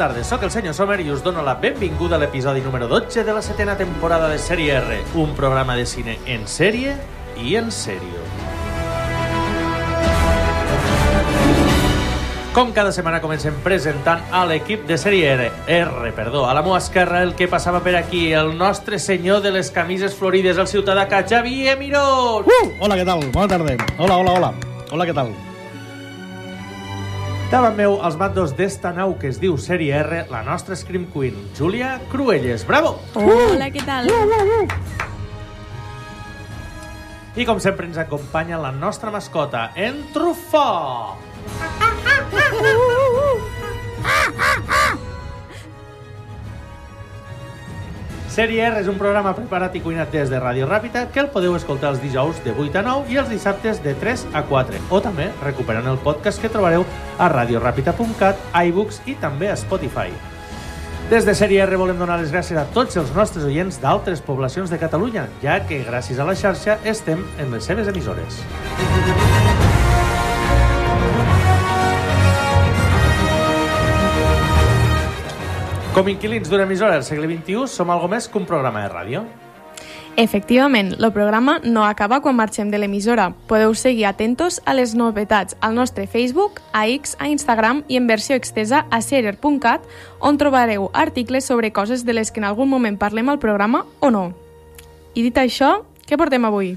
tarda, sóc el senyor Sommer i us dono la benvinguda a l'episodi número 12 de la setena temporada de Sèrie R, un programa de cine en sèrie i en sèrio. Com cada setmana comencem presentant a l'equip de sèrie R, R, perdó, a la meva esquerra el que passava per aquí, el nostre senyor de les camises florides, el ciutadà que Xavier Miró. Uh! Hola, què tal? Bona tarda. Hola, hola, hola. Hola, què tal? Davant meu, els mandos d'esta nau que es diu Sèrie R, la nostra Scream Queen, Júlia Cruelles. Bravo! Hola, què tal? I com sempre ens acompanya la nostra mascota, en Trufó. Sèrie R és un programa preparat i cuinat des de Ràdio Ràpita que el podeu escoltar els dijous de 8 a 9 i els dissabtes de 3 a 4 o també recuperant el podcast que trobareu a radioràpita.cat, iBooks i també a Spotify. Des de Sèrie R volem donar les gràcies a tots els nostres oients d'altres poblacions de Catalunya, ja que gràcies a la xarxa estem en les seves emissores. Com inquilins d'una emissora del segle XXI, som algo més que un programa de ràdio. Efectivament, el programa no acaba quan marxem de l'emissora. Podeu seguir atentos a les novetats al nostre Facebook, a X, a Instagram i en versió extesa a serier.cat, on trobareu articles sobre coses de les que en algun moment parlem al programa o no. I dit això, què portem avui?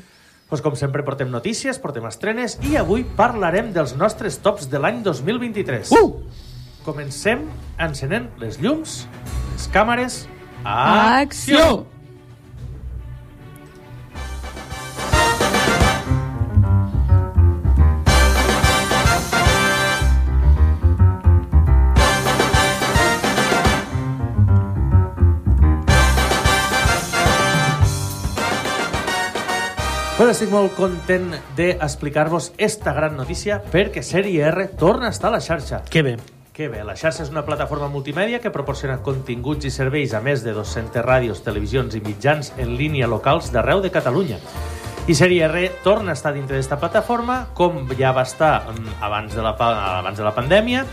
Pues com sempre portem notícies, portem estrenes i avui parlarem dels nostres tops de l'any 2023. Uh! Comencem encenent les llums, les càmeres... Acció! Però estic molt content d'explicar-vos esta gran notícia perquè Sèrie R torna a estar a la xarxa. Que bé. Que bé, la xarxa és una plataforma multimèdia que proporciona continguts i serveis a més de 200 ràdios, televisions i mitjans en línia locals d'arreu de Catalunya. I Sèrie R torna a estar dintre d'esta plataforma, com ja va estar mm, abans de la, abans de la pandèmia,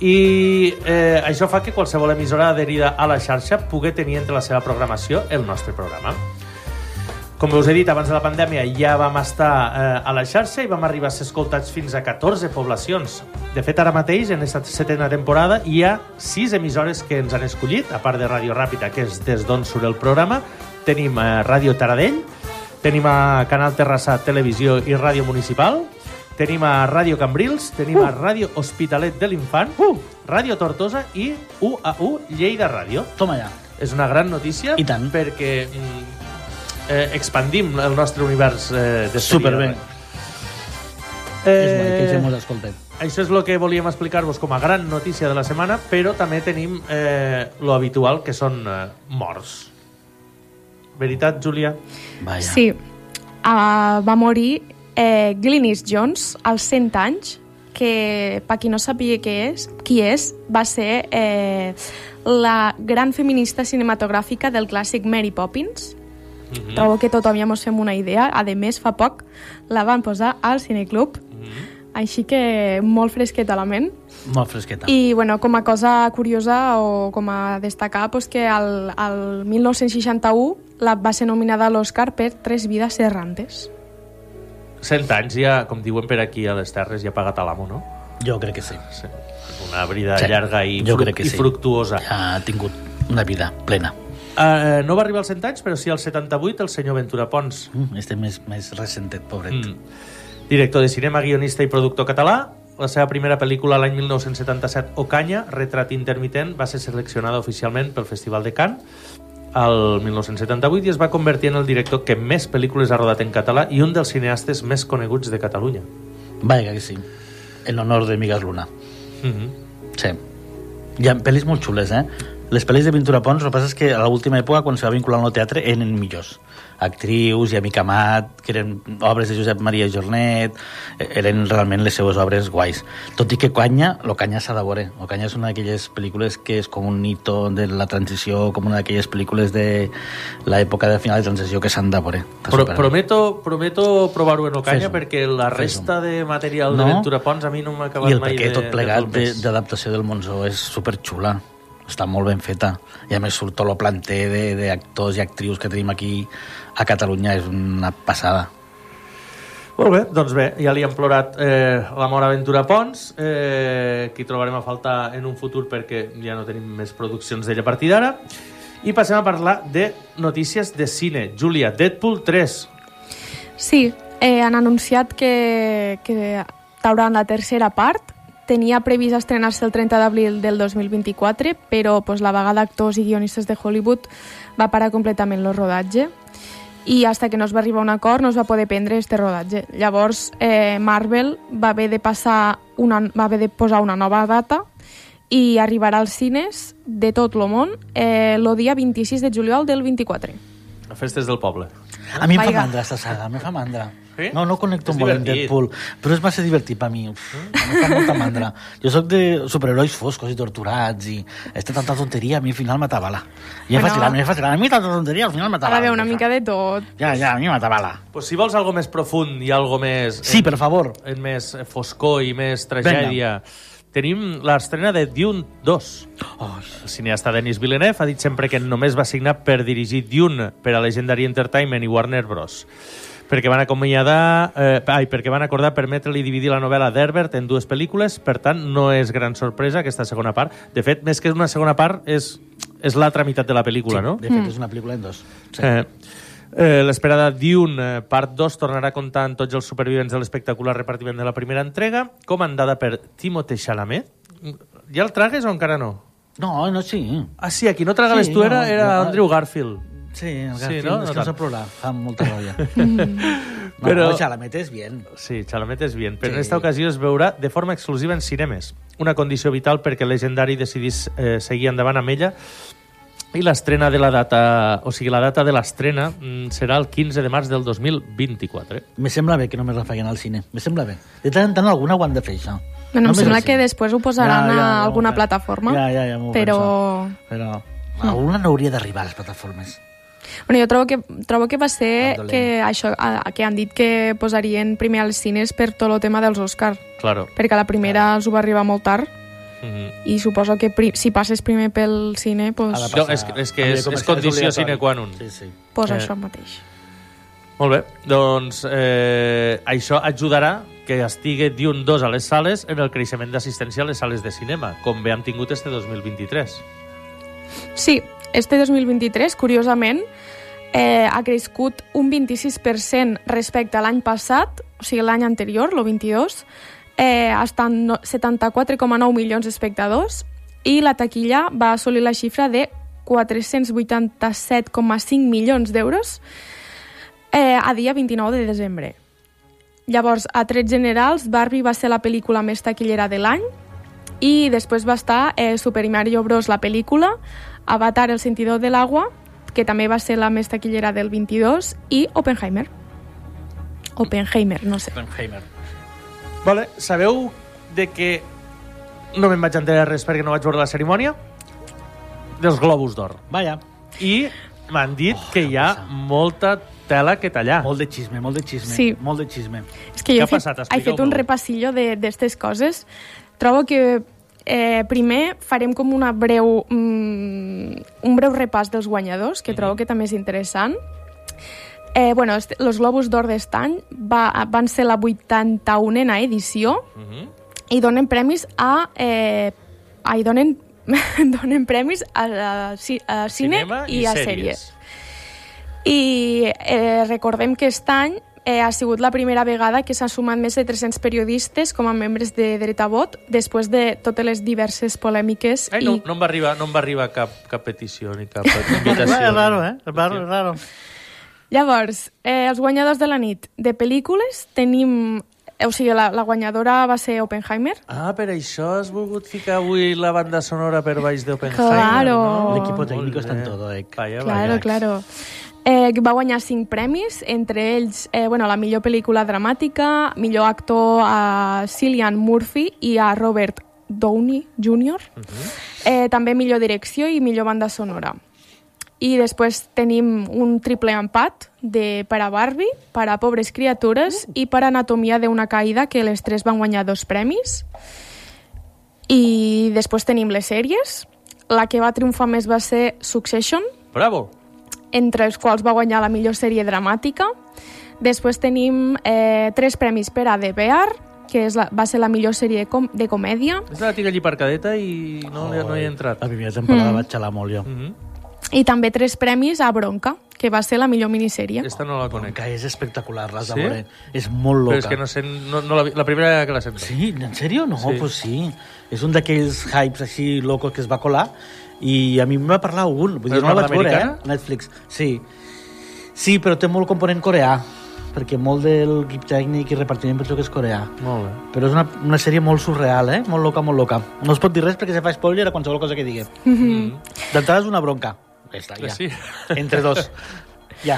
i eh, això fa que qualsevol emissora adherida a la xarxa pugui tenir entre la seva programació el nostre programa. Com us he dit, abans de la pandèmia ja vam estar eh, a la xarxa i vam arribar a ser escoltats fins a 14 poblacions. De fet, ara mateix, en aquesta setena temporada, hi ha 6 emissores que ens han escollit, a part de Ràdio Ràpita, que és des d'on surt el programa. Tenim eh, Ràdio Taradell, tenim a Canal Terrassa Televisió i Ràdio Municipal, tenim a Ràdio Cambrils, tenim a Ràdio Hospitalet de l'Infant, Uh! Ràdio Tortosa i UAU Lleida Ràdio. Toma ja. És una gran notícia I tant. perquè mm, eh, expandim el nostre univers eh, de Superbé. Eh, És molt que ja mos escoltem. això és el que volíem explicar-vos com a gran notícia de la setmana, però també tenim eh, lo habitual, que són eh, morts. Veritat, Júlia? Vaja. Sí, uh, va morir eh, Glynis Jones als 100 anys, que, per qui no sabia què és, qui és, va ser eh, la gran feminista cinematogràfica del clàssic Mary Poppins. Mm -hmm. Trobo que tothom ja mos fem una idea. A més, fa poc la van posar al Cineclub, Mm -hmm. així que molt fresqueta a la ment. Molt fresqueta. I, bueno, com a cosa curiosa o com a destacar, pues, que al, al 1961 la va ser nominada a l'Oscar per Tres vides errantes. 100 anys ja, com diuen per aquí a les Terres, ja ha pagat a l'amo, no? Jo crec que sí. Sí. Una vida Sí, llarga i, jo fruc- crec que i sí. fructuosa. Ja ha tingut una vida plena. Uh, no va arribar als 100 anys, però sí als 78 el senyor Ventura Pons. Mm, este més, més recentet, pobret. Mm. Director de cinema, guionista i productor català. La seva primera pel·lícula l'any 1977, Ocanya, retrat intermitent, va ser seleccionada oficialment pel Festival de Cannes al 1978 i es va convertir en el director que més pel·lícules ha rodat en català i un dels cineastes més coneguts de Catalunya. Vaja que sí. En honor de Miguel Luna. Mm -hmm. Sí. Hi ha pel·lis molt xules, eh? Les pel·lis de Ventura Pons, el que passa és que a l'última època, quan se va vincular al teatre, eren millors. Actrius i Amic Amat, que eren obres de Josep Maria Jornet, eh, eren realment les seues obres guais. Tot i que Canya, lo Canya s'ha de veure. Lo Canya és una d'aquelles pel·lícules que és com un hito de la transició, com una d'aquelles pel·lícules de l'època de final de transició que s'han de veure. Pro, prometo, prometo provar-ho en Fes-ho. perquè la resta de material No? de Ventura Pons a mi no m'ha acabat I el mai perquè de, tot plegat de, de- d'adaptació del Monzó és superxula. Està molt ben feta. I a més surt tot el planter de- d'actors i actrius que tenim aquí a Catalunya, és una passada. Molt bé, doncs bé, ja li hem plorat eh, l'amor Aventura Pons, eh, que hi trobarem a faltar en un futur perquè ja no tenim més produccions d'ella a partir d'ara. I passem a parlar de notícies de cine. Júlia, Deadpool 3. Sí, eh, han anunciat que, que trauran la tercera part. Tenia previst estrenar-se el 30 d'abril del 2024, però pues, la vaga d'actors i guionistes de Hollywood va parar completament el rodatge i hasta que no es va arribar a un acord no es va poder prendre este rodatge. Llavors, eh, Marvel va haver de passar una, va haver de posar una nova data i arribarà als cines de tot el món eh, el dia 26 de juliol del 24. A Festes del Poble. A mi em fa mandra, esta saga, me fa mandra. Sí? No, no connecto És molt amb. Deadpool, però és massa divertit per mi. Uf, em fa molta mandra. Jo sóc de superherois foscos i torturats i esta tanta tonteria a mi al final m'atabala. I em Bueno. fa tirar, em fa tirar. A mi tanta tonteria al final Ha m'atabala. d'haver una mica de tot. Ja, ja, a mi m'atabala. Pues si vols algo més profund i algo més... Sí, en, per favor. En més foscor i més tragèdia, tenim l'estrena de Dune 2. Oh, El cineasta Denis Villeneuve ha dit sempre que només va signar per dirigir Dune per a Legendary Entertainment i Warner Bros. Perquè van acomiadar, eh, ai, perquè van acordar permetre-li dividir la novel·la d'Herbert en dues pel·lícules, per tant, no és gran sorpresa aquesta segona part. De fet, més que una segona part, és, és l'altra meitat de la pel·lícula, no? De fet, és una pel·lícula en dos. Sí. Eh, eh, L'esperada Dune, eh, part 2, tornarà a comptar amb tots els supervivents de l'espectacular repartiment de la primera entrega, comandada per Timothée Chalamet. Ja el tragues o encara no? No, no, sí. Ah, sí, aquí no tragaves Sí, tu, era, no, era no. Andrew Garfield. Sí, el Sí, Garfield, no? és No que no tant. plorar, fa molta ràbia. no, Però- no, la metes bien. Sí, Chalamet és bien, però Sí. en esta ocasió es veurà de forma exclusiva en cinemes. Una condició vital perquè Legendary decidís eh, seguir endavant amb ella i l'estrena de la data, o sigui, la data de l'estrena mm, serà el 15 de març del 2024. Me sembla bé que només la feien al cine. Me sembla bé. De tant en tant alguna ho han de fer, això. Bueno, em Només sembla que després ho posaran Ja, ja, a alguna plataforma. Ja, ja, ja m'ho però... penso. Però alguna no hauria d'arribar a les plataformes. Bueno, jo trobo que, trobo que va ser dolent. que, això, a, que han dit que posarien primer als cines per tot el tema dels Oscar, Claro. perquè la primera els ho va arribar molt tard Mm -hmm. i suposo que pri, si passes primer pel cine, pues, passar- No, és que- és que és- és condició sine qua non. Sí, sí. pues Eh. això mateix. Molt bé, doncs eh, això ajudarà que estigui Dune 2 a les sales en el creixement d'assistència a les sales de cinema, com bé hem tingut este 2023. Sí, este 2023, curiosament, eh, ha crescut un 26% respecte a l'any passat, o sigui, l'any anterior, el 22, eh, estan no- 74,9 milions d'espectadors i la taquilla va assolir la xifra de 487,5 milions d'euros eh, a dia 29 de desembre. Llavors, a trets generals, Barbie va ser la pel·lícula més taquillera de l'any i després va estar eh, Super Mario Bros. la pel·lícula, Avatar el sentidor de l'agua, que també va ser la més taquillera del 22, i Oppenheimer. Oppenheimer, no sé. Oppenheimer. Vale, sabeu de que no me'n vaig enterar res perquè no vaig veure la cerimònia? Dels Globus d'Or. Vaja. I m'han dit Oh, que hi ha passa? molta tela que tallar. Molt de xisme, molt de xisme. Sí. Molt de xisme. És que jo he fet, he fet un repassillo d'aquestes coses. Trobo que eh, primer farem com una breu, mm, un breu repàs dels guanyadors, que trobo que també és interessant. Eh, bueno, los Globus d'Or d'estany va, van ser la 81a edició Uh -huh. i donen premis a... Eh, ai, donen, donen premis a, a, ci- a cine Cinema i, a sèries. sèries. I eh, recordem que aquest any eh, ha sigut la primera vegada que s'han sumat més de 300 periodistes com a membres de dret a vot després de totes les diverses polèmiques. Ai, no, i... no em va arribar, no em va arribar cap, cap petició ni cap És invitació. raro, eh? És raro, és raro. Llavors, eh, els guanyadors de la nit de pel·lícules tenim... O sigui, la, la guanyadora va ser Oppenheimer. Ah, per això has volgut ficar avui la banda sonora per baix d'Oppenheimer, Claro. no? L'equipo Molt técnico está en todo, eh. Vaya, Claro, vaya. claro. Eh, va guanyar cinc premis, entre ells eh, bueno, la millor pel·lícula dramàtica, millor actor a Cillian Murphy i a Robert Downey Jr., eh, també millor direcció i millor banda sonora. I després tenim un triple empat de per a Barbie, per a Pobres Criatures i per a Anatomia d'una caïda, que les tres van guanyar dos premis. I després tenim les sèries. la que va triomfar més va ser Succession, Bravo! Entre els quals va guanyar la millor sèrie dramàtica. Després tenim eh, tres premis per a The Bear, que és la, va ser la millor sèrie de, com de comèdia. Aquesta la tinc allí aparcadeta i no, no hi he entrat. La primera temporada Mm. vaig xalar molt jo. Mm -hmm. I també tres premis a Bronca, que va ser la millor minissèrie. Aquesta no la conec. Que és espectacular, l'has Sí? de veure. És molt Però loca. és que no sé, no, no la, la primera que la sento. Sí, en sèrio? No, sí. pues sí. És un d'aquells hypes així locos que es va colar i a mi em va parlar algun. Vull dir, no la vaig veure, eh? Netflix. Sí. Sí, però té molt component coreà perquè molt del equip tècnic i repartiment penso que és coreà. Molt bé. Però és una, una sèrie molt surreal, eh? Molt loca, molt loca. No es pot dir res perquè se fa spoiler a qualsevol cosa que digui. Mm. D'entrada és una bronca. Està, ja. Sí. Entre dos. Ja.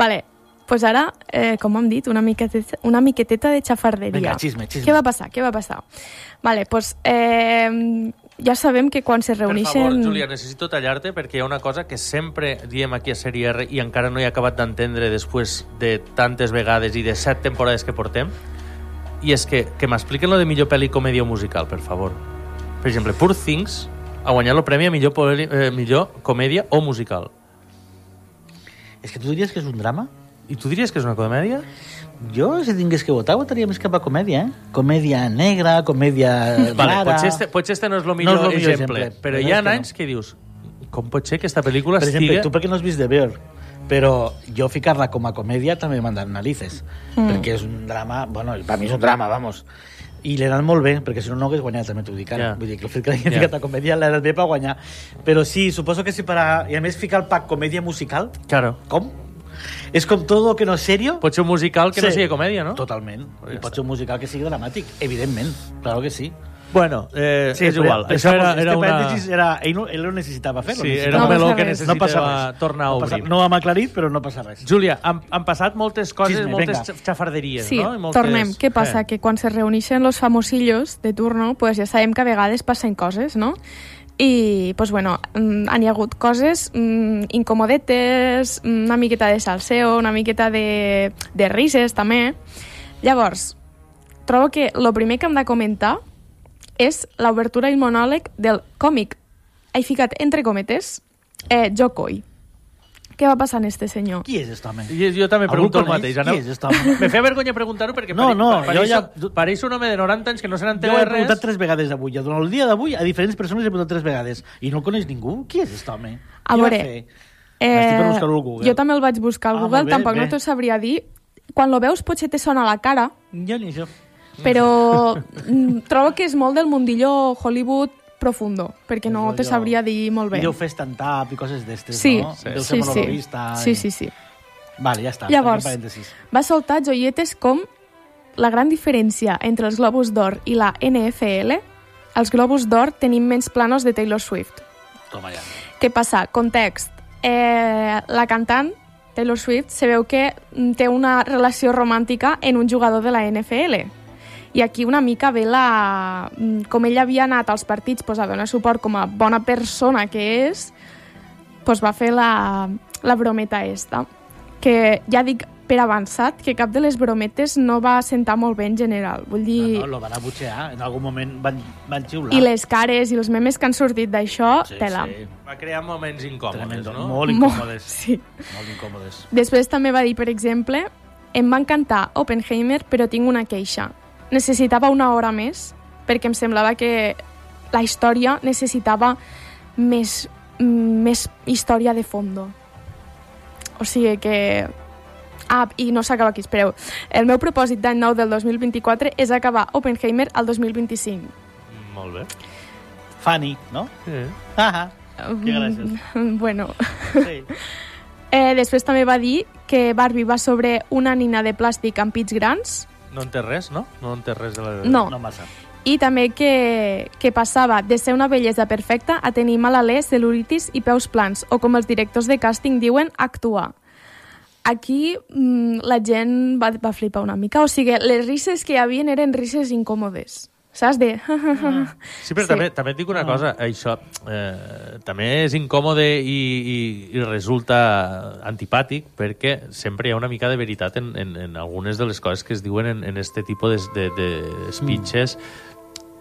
Vale, pues ara, eh, com hem dit, una miqueteta, una miqueteta de xafarderia. Vinga, xisme, xisme. Què va passar? Què va passar? Vale, pues, eh, ja sabem que quan se Per reuneixen... favor, Júlia, necessito tallar-te perquè hi ha una cosa que sempre diem aquí a Sèrie R i encara no he acabat d'entendre després de tantes vegades i de set temporades que portem i és que, que m'expliquen lo de millor pel·li comèdia musical, per favor. Per exemple, Poor Things ha guanyat el premi a millor, poli- eh, millor comèdia o musical. És que tu diries que és un drama? I tu diries que és una comèdia? Jo, si tingués que votar, votaria més cap a comèdia, eh? Comèdia negra, comèdia Vale, rara... potser este, potser este no és el millor, No és lo millor exemple, exemple, però hi ha no. anys que dius com pot ser que aquesta pel·lícula Per exemple, estigui... tu perquè no has vist The Bear, però jo ficar-la com a comèdia també m'han dat narices, mm. perquè és un drama, bueno, per mi és un drama, vamos. I l'he anat molt bé, perquè si no, no hagués guanyat, també t'ho dic ara. Ja. Vull dir que el fet que l'hagi Ja. ficat a comèdia l'he anat bé per guanyar. Però sí, suposo que si per a... I a més ficar el pack comèdia musical, Claro. com? És com tot el que no és serio. Pot ser un musical que no Sí. sigui comèdia, no? Totalment. Pues I ja pot ser un musical que sigui dramàtic, evidentment. Claro que sí. Bueno, eh, és però- igual. però Això era, este era una... parèntesis Era, ell, no, ell no necessitava fer-lo. Sí, necessitava- era un No meló que necessitava no passa res. tornar a no obrir. Passa, no ho hem aclarit, però no passa res. Júlia, han, han passat moltes coses, Xisme, moltes venga. xa- xafarderies, Sí, no? I moltes... tornem. Què passa? Eh. Que quan se reuneixen los famosillos de turno, pues ja sabem que a vegades passen coses, no? I, pues bueno, mm, han hi ha hagut coses mm, incomodetes, mm, una miqueta de salseo, una miqueta de, de rises, també. Llavors, trobo que el primer que hem de comentar és l'obertura i monòleg del còmic. He ficat entre cometes eh, Jo Coy. Què va passar en este senyor? Qui és aquest home? I jo també Algú pregunto el mateix. Qui és aquest home? Me feia vergonya preguntar-ho perquè No, pare- no, pareix, jo ja- pareix un home de 90 anys que no se Jo n'entén ho he de preguntat res. tres vegades avui. Ja Durant el dia d'avui, a diferents persones he preguntat tres vegades. I no coneix ningú? Qui és aquest home? A Qui veure, Google. Jo també el vaig buscar al Ah, Google, bé, tampoc bé. no t'ho sabria dir. Quan lo veus potser te sona a la cara, Jo ni això. però mm, trobo que és molt del mundillo Hollywood profundo, perquè no te sabria dir molt bé. I deu fer stand-up i coses d'estes, Sí, no? sí, Deu sí, ser sí. monologuista. sí, i- sí, sí. Vale, ja està. Llavors. Va soltar joietes com la gran diferència entre els Globus d'Or i la NFL. Els Globus d'Or tenim menys planos de Taylor Swift. Toma ja. Què passa? Context. Eh, la cantant, Taylor Swift, se veu que té una relació romàntica en un jugador de la NFL. I aquí una mica ve la... mm, Com ella havia anat als partits pues, a donar suport com a bona persona que és, pues, va fer la, la brometa esta. Que ja dic per avançat que cap de les brometes no va sentar molt bé en general. Vull dir... No, no, lo van abutxear. En algun moment van, van xiular. I les cares i els memes que han sortit d'això, Sí, tela. sí. Va crear moments incòmodes, Tremendo. no? Molt incòmodes. Sí. Molt incòmodes. Després també va dir, per exemple, em va encantar Oppenheimer, però tinc una queixa. Necessitava una hora més, perquè em semblava que la història necessitava més, més història de fondo. O sigui que... Ah, i no s'acaba aquí, espereu. El meu propòsit d'any nou del 2024 és acabar Oppenheimer al 2025. Molt bé. Funny, no? Sí. Ah, Que gràcies. Mm, Bueno, sí. eh, després també va dir que Barbie va sobre una nina de plàstic amb pits grans No en té res, no? No en té res de la... No. No massa. i també que, que passava de ser una bellesa perfecta a tenir malalè, cel·lulitis i peus plans, o com els directors de càsting diuen, actuar. Aquí mm, la gent va, va flipar una mica, o sigui, les risses que hi havia eren risses incòmodes. Saps? De... Sí, però Sí. També, també et dic una cosa, això eh, també és incòmode i, i, i resulta antipàtic perquè sempre hi ha una mica de veritat en, en, en algunes de les coses que es diuen en, en este tipus de, de, de speeches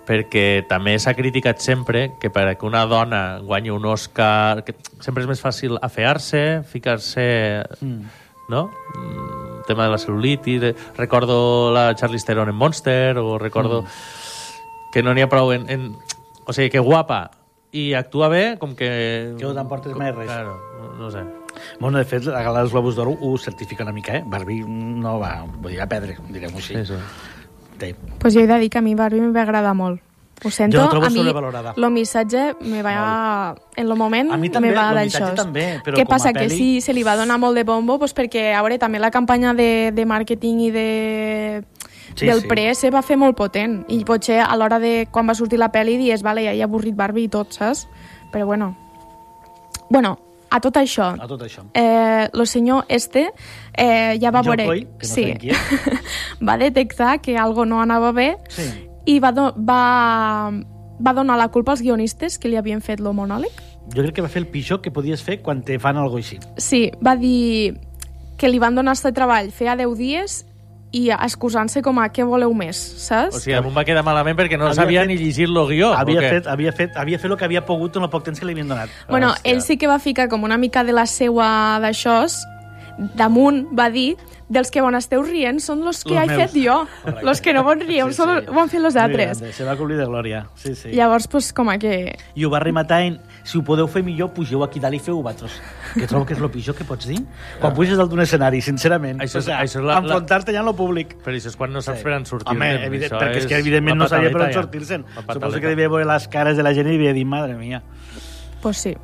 perquè també s'ha criticat sempre que per que una dona guanyi un Oscar... Que sempre és més fàcil afear-se, ficar-se... Mm. No? Mm, tema de la cel·lulitis... De... Recordo la Charlize Theron en Monster, o recordo que no n'hi ha prou en, en... O sigui, que guapa i actua bé, com que... Que no t'emportes mai res. Claro, no, no sé. Bueno, de fet, la gala dels Globus d'Oro ho certifica una mica, eh? Barbie no va, vull dir, a perdre, direm-ho així. Sí, sí. Sí. Pues jo he de dir que a mi Barbie me va agradar molt. Ho sento, Jo a mi el missatge me va... En el moment A mi també, me va lo dar missatge això. també, però Què passa? Que sí, se li va donar molt de bombo pues perquè, a veure, també la campanya de, de màrqueting i de Sí, del sí. pre se va fer molt potent i potser a l'hora de quan va sortir la pel·li dies, vale, ja he avorrit Barbie i tot, saps? Però bueno. Bueno, a tot això, A tot això. eh, lo senyor este eh, ja va veure... Que no qui és. va detectar que algo no anava bé Sí. i va, do va, va donar la culpa als guionistes que li havien fet lo monòleg. Jo crec que va fer el pitjor que podies fer quan te fan alguna així. Sí, va dir que li van donar este treball feia 10 dies i excusant-se com a què voleu més, saps? O sigui, em va quedar malament perquè no Havia sabia fet- ni llegir lo guió. havia, fet, havia, fet, havia fet el que havia pogut en el poc temps que li havien donat. Bueno, Hòstia. ell sí que va ficar com una mica de la seua d'això, damunt va dir dels que bon esteu rient són los que Los he meus. fet jo. Los que no bon rieu Sí, són, sí. ho han fet los altres. grande, Se va cobrir de glòria. Sí, sí. Llavors, pues, com a que... I ho va rematar en si ho podeu fer millor, pugeu aquí dalt i feu vosaltres. Que trobo que és el pitjor que pots dir. Quan puges dalt d'un escenari, sincerament. Això és- o sea, això és la- enfrontar-te ja en lo públic. Però això és quan no saps Sí. per on sortir. Home, evident, perquè és que evidentment no sabia per on sortir-se'n. Suposo que devia veure les cares de la gent i devia dir, madre mia. Pues sí.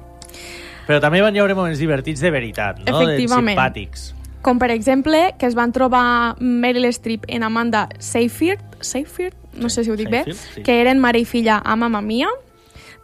Però també van hi haure moments divertits de veritat, no? Efectivament. De simpàtics. Com per exemple, que es van trobar Meryl Streep en Amanda Seyfried, Seyfried? no sé si ho dic bé, Seyfried, sí. que eren mare i filla a Mamma Mia.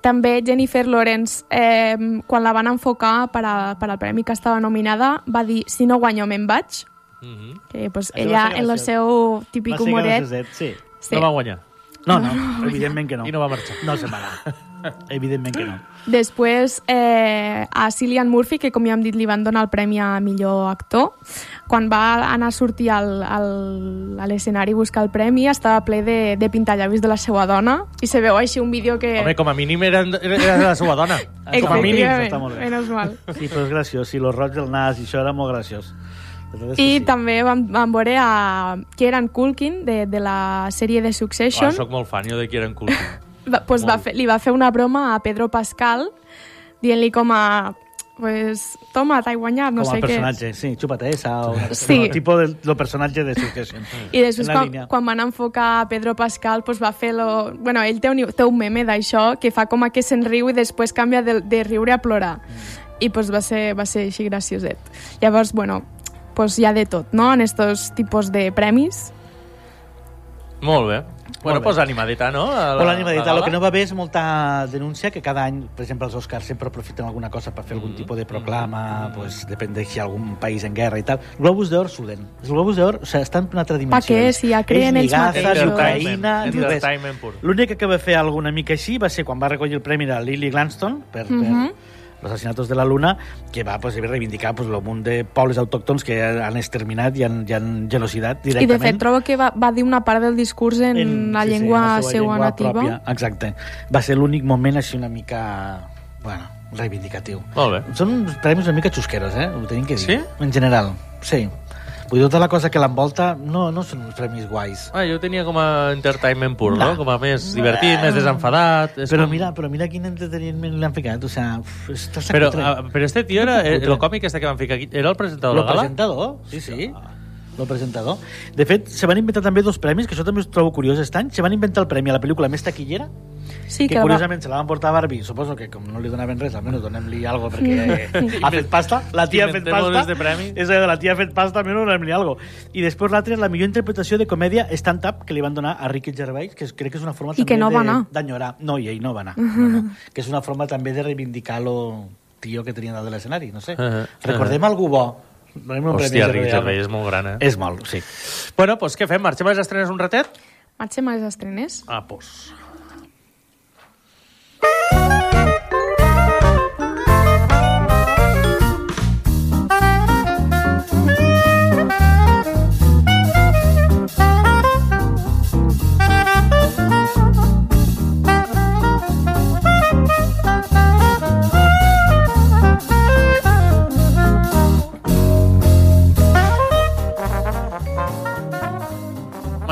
També Jennifer Lawrence, eh, quan la van enfocar per, a, per al premi que estava nominada, va dir, si no guanyo me'n vaig. Mhm. Que pues, Això ella, va en el seu típic humoret... Sí. Sí. No va guanyar. No, no, evidentment que no. I no va marxar. No se'n va anar. Evidentment que no. Després, eh, a Cillian Murphy, que com ja hem dit li van donar el premi a millor actor, quan va anar a sortir al, al, a l'escenari a buscar el premi, estava ple de, de pintallavis de la seva dona, i se veu així un vídeo que... Home, com a mínim era, era de la seva dona. Com a mínim. Està molt bé. Menos mal. Sí, però és graciós. Sí, los roig del nas i això era molt graciós. I sí. també vam, vam veure a Kieran Culkin, de, de la sèrie de Oh, Succession, soc molt fan, jo de Kieran Culkin. Va, pues va fer, li va fer una broma a Pedro Pascal, dient-li com a... Pues, toma, t'he guanyat, no com sé a què. personatge, sí, xúpate esa o Sí. no, tipo del, del personatge de Succession. I després, quan, línia. quan van enfocar a Pedro Pascal, pues va fer lo... Bueno, ell té un, té un meme d'això que fa com a que se'n riu i després canvia de, de riure a plorar. I pues va ser, va ser així gracioset. Llavors, bueno, pues hi ha de tot, no?, en estos tipus de premis. Molt bé. Bueno, pues animadeta, no? A Però l'animadeta, el que no va bé és molta denúncia que cada any, per exemple, els Oscars sempre aprofiten alguna cosa per fer algun tipus de proclama, pues, depèn de si hi ha algun país en guerra i tal. Globus d'Or suden. Els Globus d'Or o sigui, estan per una altra dimensió. què? Si ja creen ells mateixos. Ucraïna... L'únic que va fer alguna mica així va ser quan va recollir el premi de Lily Gladstone per, per Mhm. Los asesinatos de la Luna, que va pues, reivindicar pues, el munt de pobles autòctons que han exterminat i han, i han genocidat I directament. de fet trobo que va, va dir una part del discurs en, la sí, sí, llengua en la seua llengua nativa. Pròpia. Exacte. Va ser l'únic moment així una mica... Bueno, reivindicatiu. Molt bé. Són premis una mica xusqueros, eh? Ho tenim que dir. Sí? En general, sí. Vull dir, tota la cosa que l'envolta no, no són uns premis guais. Ah, jo tenia com a entertainment pur, no? No. Com a més divertit, més desenfadat. És Però com... mira, però mira quin entreteniment li han ficat. O sea, uf, Però, cutre. ah, però este tio era... Cutre. El còmic este que van ficar aquí, era el presentador Lo de la gala? presentador, sí, sí. Lo presentador. De fet, se van inventar també dos premis, que això també us trobo curiós aquest any. Se van inventar el premi a la pel·lícula més taquillera, Sí, que que va, curiosament se la van portar a Barbie. Suposo que com no li donaven res, almenys donem-li algo perquè ha fet pasta. La tia ha fet pasta. este premi. És allò de la tia ha fet pasta, almenys donem-li algo. I després l'altre és la millor interpretació de comèdia stand-up que li van donar a Ricky Gervais, que crec que és una forma I que també no de- va d'enyorar. No, i ell no va anar. No, no. Que és una forma també de reivindicar lo tio que tenia dalt de l'escenari, no sé. Uh-huh. Recordem algú bo. Donem un Hòstia, Ricky Gervais. És molt gran, eh? És molt, sí. Bueno, doncs què fem? Marxem a les estrenes un ratet? marxem a les estrenes. Ah, doncs...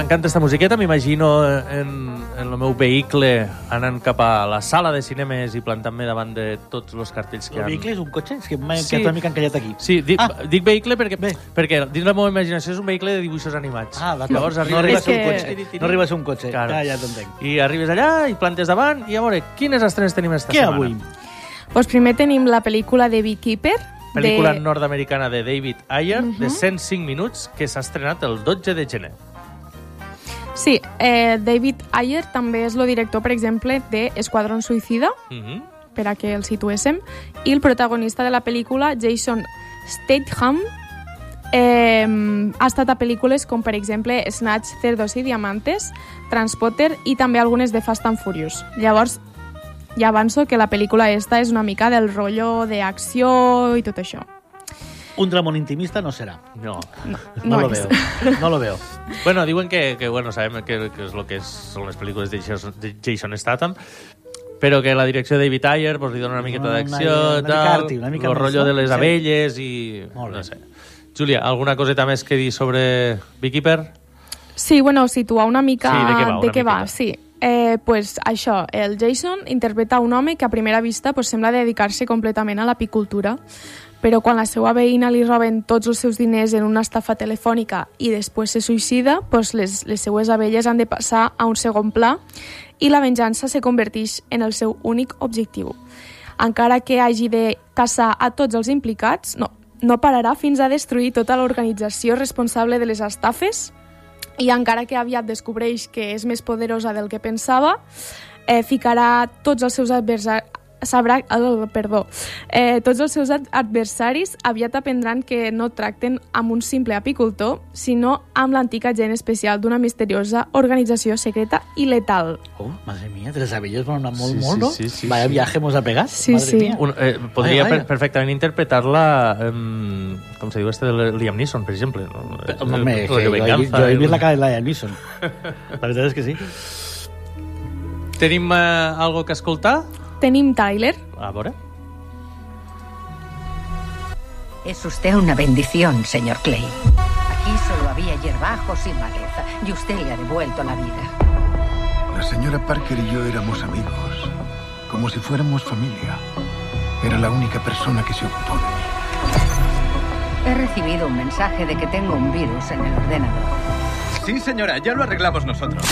m'encanta esta musiqueta, m'imagino en, en el meu vehicle anant cap a la sala de cinemes i plantant-me davant de tots els cartells que El hi ha. vehicle és un cotxe? És que m'he Sí. sí. quedat una mica encallat aquí. Sí, dic, Ah. dic vehicle perquè, Bé. perquè dins la meva imaginació és un vehicle de dibuixos animats. Ah, d'acord. Llavors no arriba, a ser un que- cotxe. No arriba a ser un cotxe. Claro. Ja, ja t'entenc. I arribes allà i plantes davant i a veure, quines estrenes tenim esta Què setmana? avui? Pues primer tenim la pel·lícula de Beekeeper. Pel·lícula de... nord-americana de David Ayer, de 105 minuts, que s'ha estrenat el 12 de gener. Sí, eh, David Ayer també és el director, per exemple, de Esquadrón Suïcida, Mhm. per a que el situéssim, i el protagonista de la pel·lícula, Jason Statham, eh, ha estat a pel·lícules com, per exemple, Snatch, Cerdos i Diamantes, Transporter i també algunes de Fast and Furious. Llavors, ja avanço que la pel·lícula esta és una mica del rotllo d'acció i tot això. Un dramón intimista no serà. No. No, No lo veo. No lo veo. Bueno, diuen que, que bueno, sabem que, que és el que és, són les pel·lícules de Jason, de Jason Statham, però que la direcció de David Ayer pues, li dona una miqueta Una- d'acció, una mica arty, una mica el rotllo de les Sí. abelles i... Molt bé. no sé. Júlia, alguna coseta més que dir sobre Beekeeper? Sí, bueno, situar una mica Sí, de què va, una de què va sí. Eh, pues això, el Jason interpreta un home que a primera vista pues, sembla dedicar-se completament a l'apicultura, però quan la seva veïna li roben tots els seus diners en una estafa telefònica i després se suïcida, pues les, les seues abelles han de passar a un segon pla i la venjança se converteix en el seu únic objectiu. Encara que hagi de caçar a tots els implicats, no, no pararà fins a destruir tota l'organització responsable de les estafes i encara que aviat descobreix que és més poderosa del que pensava, eh, ficarà tots els seus sabrà, oh, perdó, eh, tots els seus ad- adversaris aviat aprendran que no tracten amb un simple apicultor, sinó amb l'antic agent especial d'una misteriosa organització secreta i letal. Oh, madre mía, tres abelles van anar molt, Sí, molt, sí, no? sí, sí, Vaya sí. viaje hemos a pegar. Sí, madre sí. Mía. Un, eh, podria Vaya, per, vaya. perfectament interpretar-la, eh, com se diu este de Liam Neeson, per exemple. No? Home, home, El- que el jo, he, Venganza, vist- jo he vist la cara de Liam Neeson. La veritat és que sí. Tenim eh, algo que escoltar? Tenim Tyler, A veure. Es usted una bendición, señor Clay. Aquí solo había hierbajos y maleza, y usted le ha devuelto la vida. La señora Parker y yo éramos amigos, como si fuéramos familia. Era la única persona que se ocupó de mí. He recibido un mensaje de que tengo un virus en el ordenador. Sí, señora, ya lo arreglamos nosotros.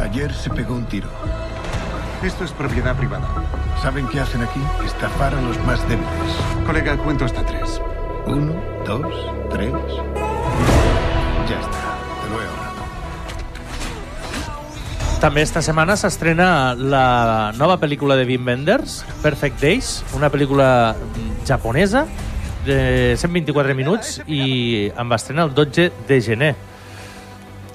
Ayer se pegó un tiro. Esto es propiedad privada. ¿Saben qué hacen aquí? Estafar a los más débiles. Colega, cuento hasta tres. Uno, dos, tres. Ya está. Te lo he ahorrado. També esta setmana s'estrena la nova pel·lícula de Wim Wenders, Perfect Days, una pel·lícula japonesa de 124 minuts i amb estrena el 12 de gener.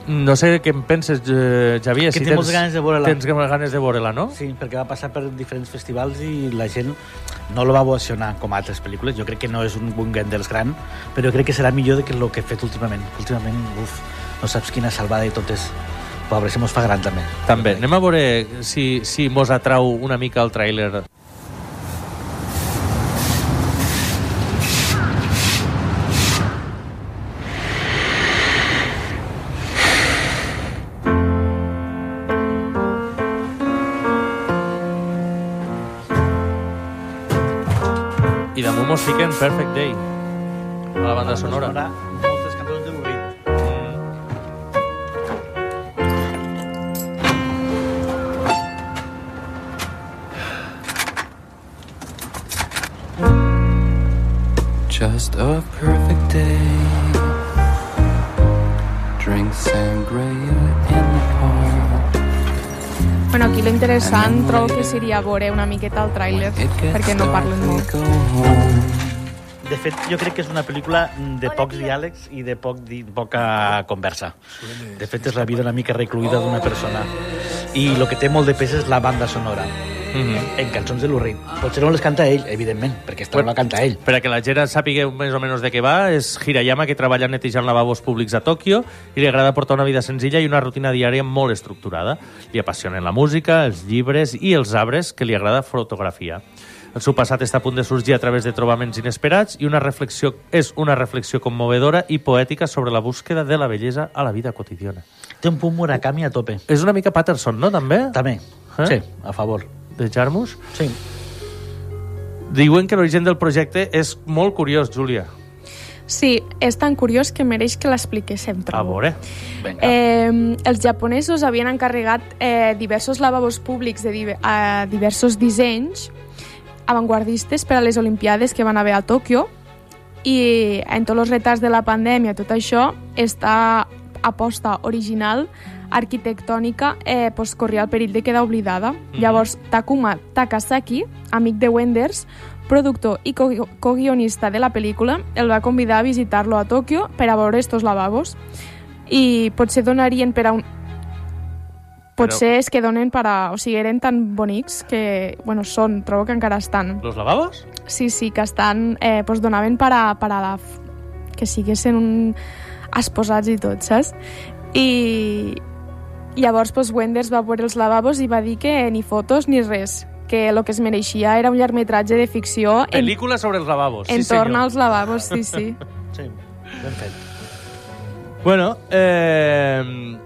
No sé què en penses, eh, Xavier. Que té moltes ganes de veure-la. Tens ganes de veure-la, no? Sí, perquè va passar per diferents festivals i la gent no lo va ovacionar com altres pel·lícules. Jo crec que no és un Wim Wenders gran, però crec que serà millor que el que he fet últimament. Últimament, uf, no saps quina salvada i tot és... Pobre, se mos fa gran també. També. Anem a veure si, si mos atrau una mica el tràiler. Perfect Day, a la banda sonora. Moltes cançons de Lou Just a perfect day. Drink sangria in the park. Bueno, aquí lo interessant trobo que seria veure una miqueta el tràiler, perquè no parlen molt. De fet, jo crec que és una pel·lícula de pocs diàlegs i de poc di poca conversa. De fet, és la vida una mica recluïda d'una persona. I el que té molt de pes és la banda sonora. Mhm. en cançons de Reed. Potser no les canta ell, evidentment, perquè esta no la canta ell. Per a que la gent sàpiga més o menys de què va, és Hirayama, que treballa netejant lavabos públics a Tòquio i li agrada portar una vida senzilla i una rutina diària molt estructurada. Li apassionen la música, els llibres i els arbres, que li agrada fotografiar. El seu passat està a punt de sorgir a través de trobaments inesperats i una reflexió és una reflexió commovedora i poètica sobre la búsqueda de la bellesa a la vida quotidiana. Té un punt Murakami a tope. És una mica Patterson, no, també? També. Eh? Sí, a favor. De Jarmus? Sí. Diuen que l'origen del projecte és molt curiós, Júlia. Sí, és tan curiós que mereix que l'expliquéssim, A trobo. veure. Vinga. Eh, els japonesos havien encarregat eh, diversos lavabos públics de div a diversos dissenys avantguardistes per a les Olimpiades que van haver a Tòquio i en tots els retards de la pandèmia, tot això, està aposta original arquitectònica eh, pues, corria el perill de quedar oblidada. Mm -hmm. Llavors, Takuma Takasaki, amic de Wenders, productor i co- co-guionista de la pel·lícula, el va convidar a visitar-lo a Tòquio per a veure estos lavabos i potser donarien per a un... Potser és que donen per a... O sigui, eren tan bonics que, bueno, són, trobo que encara estan. Los lavabos? Sí, sí, que estan... Eh, pues donaven per a, per a la... que siguessin un... esposats i tot, saps? I llavors pues, Wenders va veure els lavabos i va dir que ni fotos ni res, que el que es mereixia era un llargmetratge de ficció en, Pel·lícula sobre els lavabos. sí, entorn senyor. als lavabos, sí, sí. Sí, ben fet. Bueno, eh,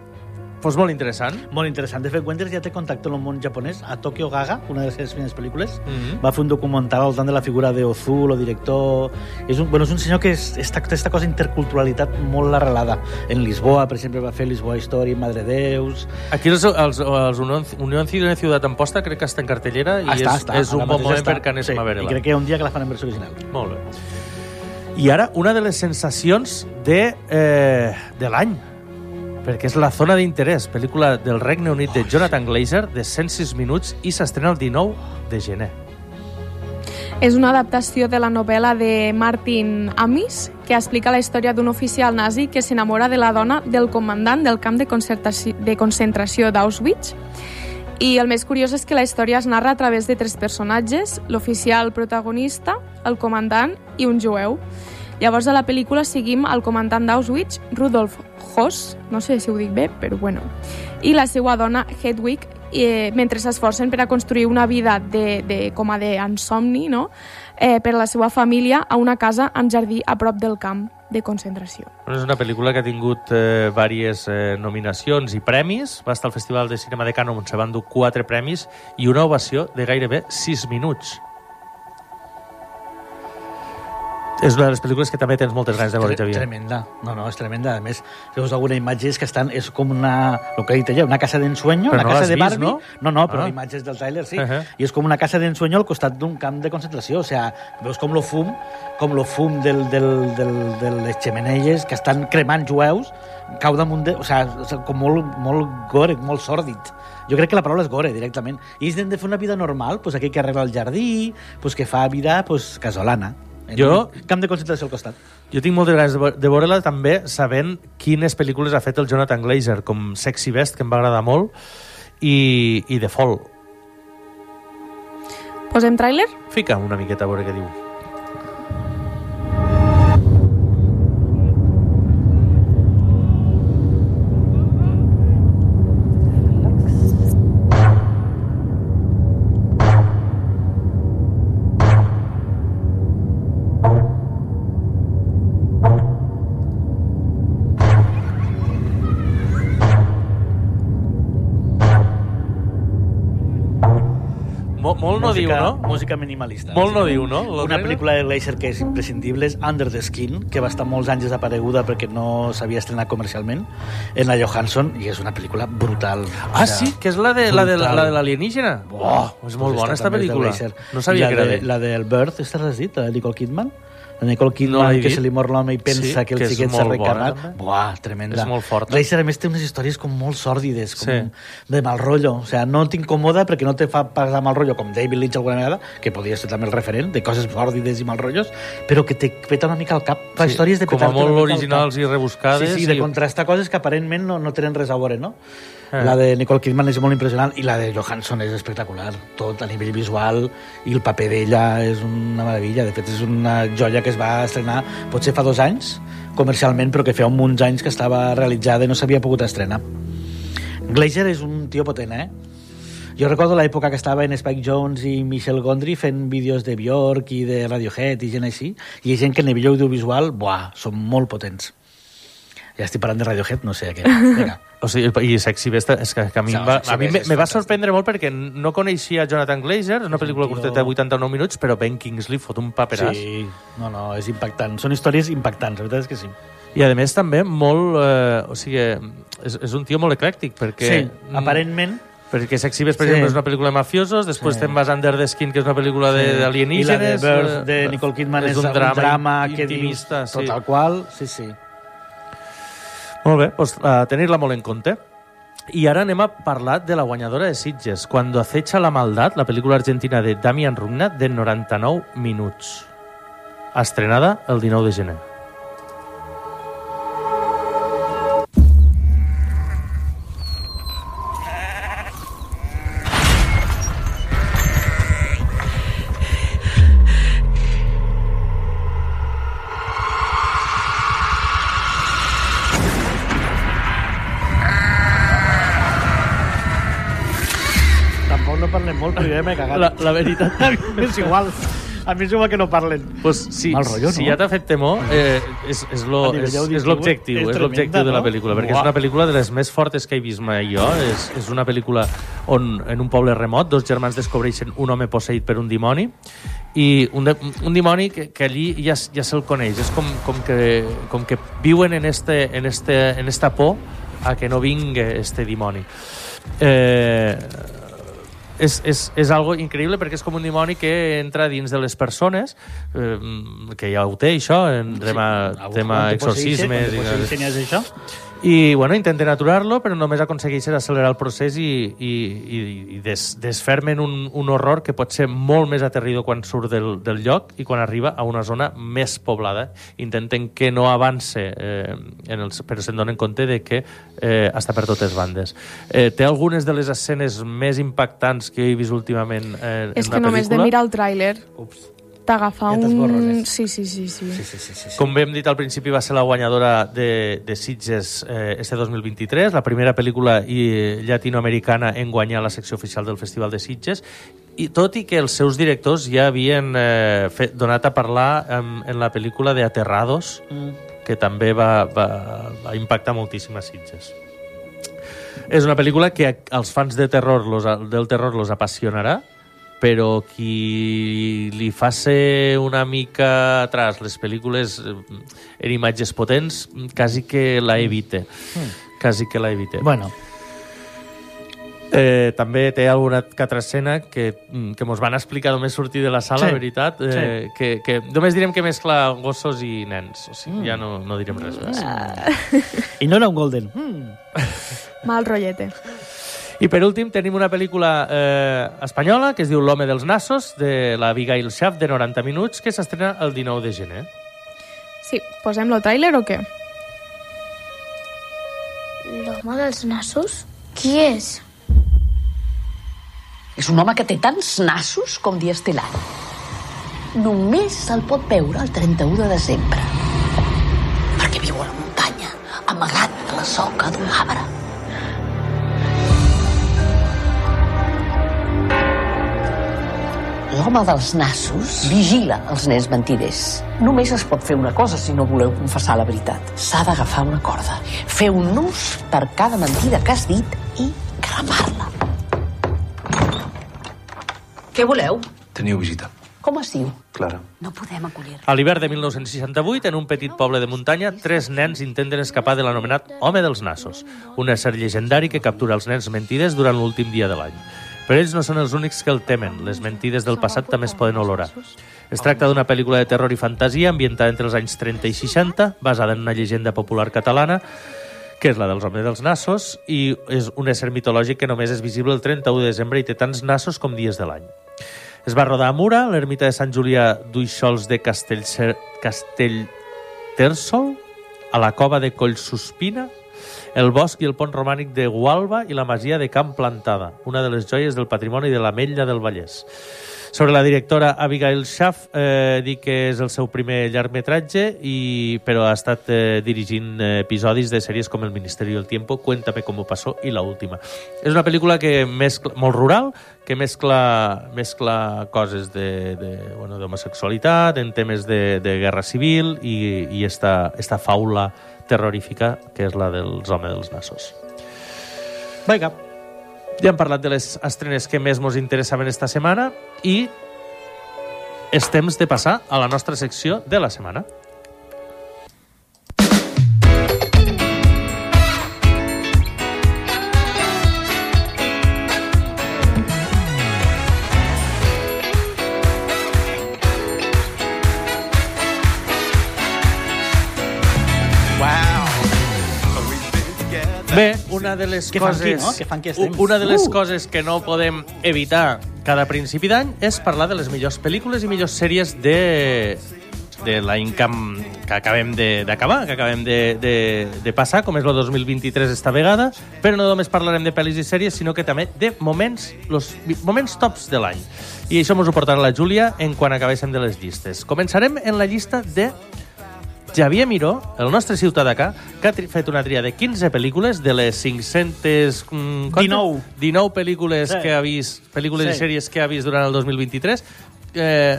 pues molt interessant. Molt interessant. De fet, Wenders ja té contacte amb el món japonès. A Tokyo Gaga, una de les seves primeres pel·lícules, Mhm. va fer un documental al voltant de la figura de Ozu, el director... És un, bueno, és un senyor que és, està, té aquesta cosa interculturalitat molt arrelada. En Lisboa, per exemple, va fer Lisboa Story, Madre Deus... Aquí els, els, els Unión Cine Ciutat Amposta crec que està en cartellera i Ah, està, és, està, és un bon moment està. perquè anéssim sí, a I veure-la. crec que hi ha un dia que la fan en versió original. Molt bé. I ara, una de les sensacions de, eh, de l'any, perquè és La zona d'interès, pel·lícula del Regne Unit de Jonathan Glazer, de 106 minuts, i s'estrena el 19 de gener. És una adaptació de la novel·la de Martin Amis, que explica la història d'un oficial nazi que s'enamora de la dona del comandant del camp de, de concentració d'Auschwitz. I el més curiós és que la història es narra a través de tres personatges, l'oficial protagonista, el comandant i un jueu. Llavors a la pel·lícula seguim el comandant d'Auschwitz, Rudolf Hoss, no sé si ho dic bé, però bueno, i la seva dona Hedwig, eh, mentre s'esforcen per a construir una vida de, de, com a d'ensomni no? eh, per a la seva família a una casa amb jardí a prop del camp de concentració. És una pel·lícula que ha tingut eh, diverses eh, nominacions i premis. Va estar al Festival de Cinema de Cannes on se van dur quatre premis i una ovació de gairebé 6 minuts. És una de les pel·lícules que també tens moltes ganes de veure, Xavier. Tremenda. No, no, és tremenda. A més, si veus alguna imatge és que estan, és com una, el que he dit ella, una casa d'ensueño, una no casa de vist, Barbie. no? no, no, però Ah. imatges del tràiler, sí. Uh -huh. I és com una casa d'ensueño al costat d'un camp de concentració. O sea, veus com lo fum, com lo fum del, del, del, de les xemeneies que estan cremant jueus, cau damunt de... O sea, és com molt, molt gore, molt sòrdid. Jo crec que la paraula és gore, directament. I ells han de fer una vida normal, pues aquell que arregla el jardí, pues que fa vida pues, casolana. En Jo- Camp de concentració al costat. Jo tinc moltes ganes de ve- de veure-la també sabent quines pel·lícules ha fet el Jonathan Glazer, com Sexy Best, que em va agradar molt, i, i The Fall. Posem tràiler? Fica una miqueta a veure què diu. Diu, no? Música minimalista. Molt no diu, no? Una L'Andrea? pel·lícula de Glazer que és imprescindible és Under the Skin, que va estar molts anys desapareguda perquè no s'havia estrenat comercialment, en la Johansson, i és una pel·lícula brutal. Ah, O sí, que és la de la de la, brutal. la de. Oh, és molt bona, esta també és de pel·lícula. No sabia I que la era de. La del Birth, esta l'has dit, la de Nicole Kidman? La Nicole No Kidman, l'he que se li mor l'home i pensa Sí, que el que xiquet s'ha molt també. Buah, tremenda. És molt forta. Glazer, a més, té unes històries com molt sòrdides, com Sí. de mal rotllo. O sea, no t'incomoda perquè no te fa passar mal rotllo, com David Lynch alguna vegada, que podria ser també el referent de coses sòrdides i mal rotllos, però que te peta una mica al cap. Fa Sí, històries de com a petar-te molt una mica al originals cap. i rebuscades Sí, sí, de i- contrastar coses que aparentment no, no tenen res a veure, no? Eh. La de Nicole Kidman és molt impressionant i la de Johansson és espectacular. Tot a nivell visual i el paper d'ella és una meravella. De fet, és una joia que es va estrenar potser fa dos anys comercialment, però que feia un munt d'anys que estava realitzada i no s'havia pogut estrenar. Glazer és un tio potent, eh? Jo recordo l'època que estava en Spike Jones i Michel Gondry fent vídeos de Björk i de Radiohead i gent així, i hi gent que a nivell audiovisual, buah, són molt potents. Ja estic parlant de Radiohead, no sé què. Vinga. O sigui, i Sexy Best, és que, que a mi, em va, a mi me, és me va sorprendre molt perquè no coneixia Jonathan Glazer, és una pel·lícula tio- curteta de 89 minuts, però Ben Kingsley fot un paperàs. Sí, no, no, és impactant. Són històries impactants, la veritat és que sí. I a més també molt... Eh, o sigui, és, és un tio molt eclèctic, perquè... sí, mm, aparentment... Perquè Sexy Best, per Sí. exemple, és una pel·lícula de mafiosos, després Sí. te'n vas Under the Skin, que és una pel·lícula de- Sí. d'alienígenes... I la de Birth de eh, Nicole Kidman és, un drama, drama que intimista, dius, sí. tot el qual, sí, sí. Molt bé, doncs, a tenir-la molt en compte. I ara anem a parlar de la guanyadora de Sitges, Cuando acecha la maldad, la pel·lícula argentina de Damian Rugnat, de 99 minuts. Estrenada el 19 de gener. Jo ja m'he cagat. La, la veritat... És igual. A mi és igual que no parlen. Pues si, Mal rotllo, si no? ja t'ha fet temor, eh, és, és l'objectiu, és és l'objectiu de la no? pel·lícula, perquè Buah. és una pel·lícula de les més fortes que he vist mai jo. És, és una pel·lícula on en un poble remot dos germans descobreixen un home posseït per un dimoni i un, de, un dimoni que, que allí ja, ja se'l coneix. És com, com, que, com que viuen en, este, en, este, en esta por a que no vingui este dimoni. Eh, és, és, és algo increïble perquè és com un dimoni que entra dins de les persones eh, que ja ho té això en tema, Quan tema te posseïxen, exorcismes quan te ja és això. I bueno, intenten aturar-lo però només aconsegueixen accelerar el procés i, i, i, i des, desfermen un, un horror que pot ser molt més aterridor quan surt del, del lloc i quan arriba a una zona més poblada. Intenten que no avance eh, en els, però se'n donen compte de que eh, està per totes bandes. Eh, té algunes de les escenes més impactants que he vist últimament eh, És en que una només de pel·lícula? mirar el tràiler Ups. T'agafa Ja un... Sí, sí, sí, sí. Sí, sí, sí, sí. Com bé hem dit al principi, va ser la guanyadora de, de Sitges eh, este 2023, la primera pel·lícula i, llatinoamericana en guanyar la secció oficial del Festival de Sitges, i tot i que els seus directors ja havien eh, fet, donat a parlar en, en la pel·lícula de Aterrados, Mm. que també va, va, va impactar moltíssim a Sitges. És una pel·lícula que a- als fans de terror los, del terror los apassionarà, però qui li fa ser una mica atrás les pel·lícules eh, en imatges potents, quasi que la evite. Quasi que la evite. Bueno, Eh, també té alguna que altra escena que, mm, que mos van explicar només sortir de la sala, Sí, veritat, eh, que, que només direm que mescla gossos i nens. O sigui, ja no, no direm res més. i no era un Golden. Mm. Mal rotllete. I per últim tenim una pel·lícula eh, espanyola que es diu L'home dels nassos, de la Abigail Schaff, de 90 minuts, que s'estrena el 19 de gener. Sí, posem lo tràiler o què? L'home dels nassos? Qui és? És un home que té tants nassos com dies té l'any. Només se'l pot veure el 31 de desembre. Perquè viu a la muntanya, amagat a la soca d'un arbre. L'home dels nassos vigila els nens mentiders. Només es pot fer una cosa si no voleu confessar la veritat. S'ha d'agafar una corda, fer un nus per cada mentida que has dit i cremar-la. Què voleu? Teniu visita. Com es diu? Clara. No podem acollir. A l'hivern de 1968, en un petit poble de muntanya, tres nens intenten escapar de l'anomenat Home dels Nassos, un ésser llegendari que captura els nens mentides durant l'últim dia de l'any. Però ells no són els únics que el temen. Les mentides del passat també es poden olorar. Es tracta d'una pel·lícula de terror i fantasia ambientada entre els anys 30 i 60, basada en una llegenda popular catalana, que és la dels homes dels nassos, i és un ésser mitològic que només és visible el 31 de desembre i té tants nassos com dies de l'any. Es va rodar a Mura, l'ermita de Sant Julià d'Uixols de Castellcer... Castellterçol, a la cova de Collsuspina El bosc i el pont romànic de Gualba i la masia de Camp Plantada, una de les joies del patrimoni de l'Ametlla del Vallès. Sobre la directora Abigail Schaff, eh, dir que és el seu primer llargmetratge, i, però ha estat eh, dirigint eh, episodis de sèries com El Ministeri del Tiempo, Cuéntame cómo pasó i La última. És una pel·lícula que mescla, molt rural, que mescla, mescla coses de, de, bueno, d'homosexualitat, en temes de, de guerra civil i, i esta, esta faula terrorífica que és la dels homes dels nassos. Vinga. Ja hem parlat de les estrenes que més ens interessaven esta setmana i és temps de passar a la nostra secció de la setmana. Una de les fan coses... aquí, no? Aquí els temps? Una de les Uh! coses que no podem evitar cada principi d'any és parlar de les millors pel·lícules i millors sèries de de l'any que, que acabem de- d'acabar, que acabem de, de, de passar, com és el 2023 esta vegada, però no només parlarem de pel·lis i sèries, sinó que també de moments, los moments tops de l'any. I això ens ho portarà la Júlia en quan acabéssim de les llistes. Començarem en la llista de Xavier Miró, el nostre ciutadà, que ha fet una tria de 15 pel·lícules de les 500... Mm, quantes? 19. 19 pel·lícules Sí. que ha vist, pel·lícules Sí. i sèries que ha vist durant el 2023. Eh,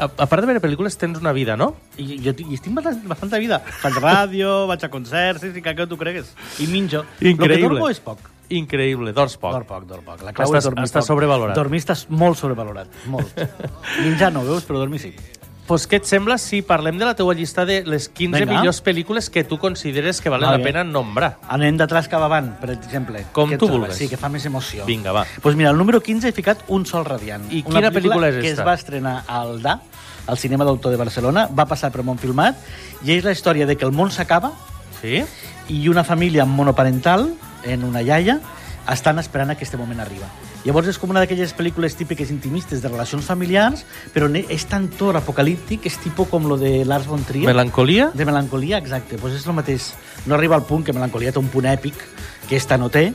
a, a part de veure pel·lícules, tens una vida, no? I jo i estic bastant, bastanta vida. Faig ràdio, vaig a concerts, sí, sí, que, que tu cregues. I minjo. Lo que Increïble. dormo és poc. Increïble, dors poc. Dorm poc, dorm poc. La clau Estàs- és dormir estàs poc. sobrevalorat. Dormir estàs molt sobrevalorat, molt. Menjar no, veus, però dormir sí. Pues què et sembla si parlem de la teua llista de les 15 Vinga. millors pel·lícules que tu consideres que valen Vale. la pena nombrar? Anem d'atrás cap avant, per exemple. Com tu sembla? vulguis. Sí, que fa més emoció. Vinga, va. Pues mira, el número 15 he ficat Un sol radiant. I Una quina pel·lícula és que esta? es va estrenar al DA, al cinema d'autor de Barcelona, va passar per Montfilmat, i és la història de que el món s'acaba Sí? i una família monoparental, en una iaia, estan esperant que este moment arriba. Llavors és com una d'aquelles pel·lícules típiques intimistes de relacions familiars, però és tan tor apocalíptic, és tipus com lo de Lars von Trier. Melancolia? De melancolia, exacte. Pues és el mateix. No arriba al punt que melancolia té un punt èpic, que esta no té,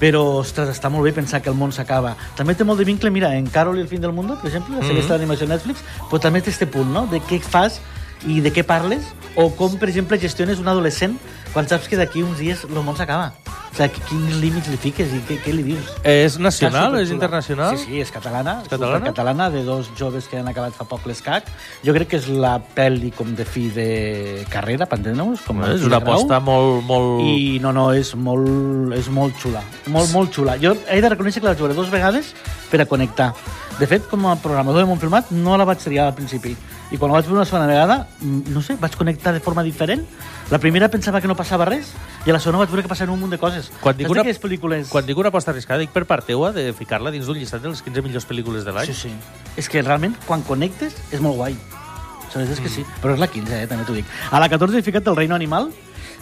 però, ostres, està molt bé pensar que el món s'acaba. També té molt de vincle, mira, en Carol i el fin del mundo, per exemple, la sèrie mm d'animació Netflix, però també té este punt, no?, de què fas i de què parles, o com, per exemple, gestiones un adolescent quan saps que d'aquí uns dies el món s'acaba. O sigui, quins límits li fiques i què, què li dius? És nacional? És internacional? Sí, sí, és catalana. És catalana? catalana, de dos joves que han acabat fa poc l'escac. Jo crec que és la pel·li com de fi de carrera, per entendre-nos. Com És una aposta molt... molt... I no, no, és molt, és molt xula. Molt, molt xula. Jo he de reconèixer que la veure dues vegades per a connectar. De fet, com a programador de Montfilmat, no la vaig triar al principi. I quan la vaig veure una segona vegada, mm, no sé, vaig connectar de forma diferent. La primera pensava que no passava res, i a la segona vaig veure que passaven un munt de coses. Quan dic, Saps una, pel·lícules... quan dic una aposta arriscada, dic per part teua de ficar-la dins d'un llistat de les 15 millors pel·lícules de l'any. Sí, sí. És que realment, quan connectes, és molt guai. Saps? És que sí. Però és la 15, eh? també t'ho dic. A la 14 he ficat El reino animal,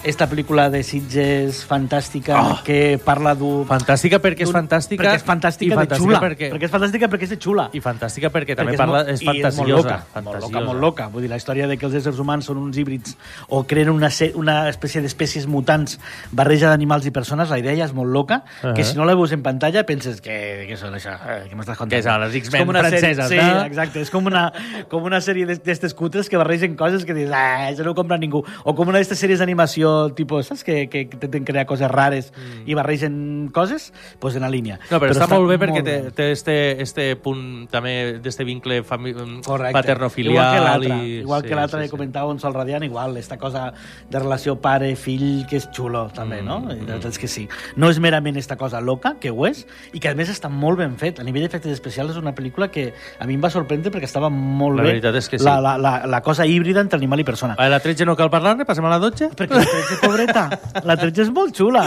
esta pel·lícula de Sitges fantàstica Oh. que parla d'un... Fantàstica perquè és fantàstica Perquè és fantàstica i de fantàstica xula. perquè- perquè és fantàstica perquè és de xula. I fantàstica perquè també Perquè parla, molt- és i molt fantasiosa. loca, molt fantasiosa. loca, molt loca. Vull dir, la història de que els éssers humans són uns híbrids o creen una, una espècie d'espècies mutants barreja d'animals i persones, la idea ja és molt loca, Uh-huh. que si no la veus en pantalla penses que, que són això, eh, què m'estàs contant? Que són les És X-Men una sèrie- franceses, sí, no? exacte, és com una, com una sèrie d'est- d'estes cutres que barregen coses que dius, ah, això no ho compra ningú. O com una d'aquestes sèries d'animació, tipus, saps, que, que intenten crear coses rares mm. i barregen coses, doncs pues en la línia. No, però, està, molt bé perquè molt té, bé. té este, este punt també d'este vincle fami... Correcte. paternofilial. Igual que l'altre, i... igual que l'altre sí, que comentava un sol radiant, igual, esta cosa de relació pare-fill que és xulo, també, Mm, no? I la veritat és que sí. No és merament esta cosa loca, que ho és, i que a més està molt ben fet. A nivell d'efectes especials és una pel·lícula que a mi em va sorprendre perquè estava molt La bé veritat és que sí. la, la, la, la cosa híbrida entre animal i persona. A la 13 no cal parlar-ne, passem a la 12? Perquè la 13, pobreta, la 13 és molt xula.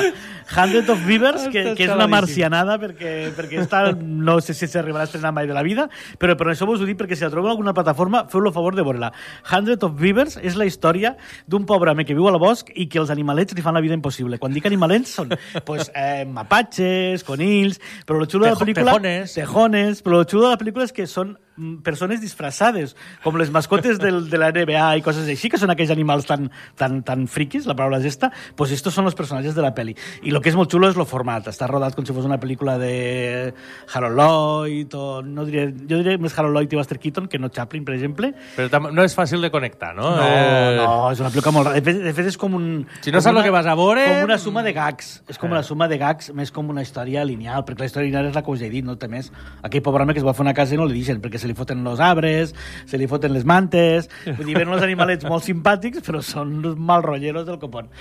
Hundred of Beavers, que, que és una marcianada, perquè, perquè està, no sé si s'arribarà a estrenar mai de la vida, però per això vos ho dic, perquè si la trobeu en alguna plataforma, feu-lo a favor de veure-la. Hundred of Beavers és la història d'un pobre home que viu al bosc i que els animalets li fan la vida impossible. Quan dic animalets són pues, eh, mapatges, conills, però lo xulo de la Tejo- pel·lícula... tejones. Tejones. Però lo xulo de la pel·lícula és que són persones disfressades, com les mascotes del, de la NBA i coses així, que són aquells animals tan, tan, tan friquis, la paraula és esta, pues estos són els personatges de la peli. I el que és molt xulo és el format. Està rodat com si fos una pel·lícula de Harold Lloyd, o no diré, jo diré més Harold Lloyd i Buster Keaton que no Chaplin, per exemple. Però no és fàcil de connectar, no? No, Eh, no, és una pel·lícula molt... De fet, de fet és com un... Si no saps el que vas a veure- Com una suma de gags. És com Eh. una suma de gags, més com una història lineal, perquè la història lineal és la que us he dit, no té més. Aquell pobre home que es va fer una casa i no li deixen, perquè se li foten els arbres, se li foten les mantes... Vull dir, venen els animalets molt simpàtics, però són uns mal rotlleros del copón.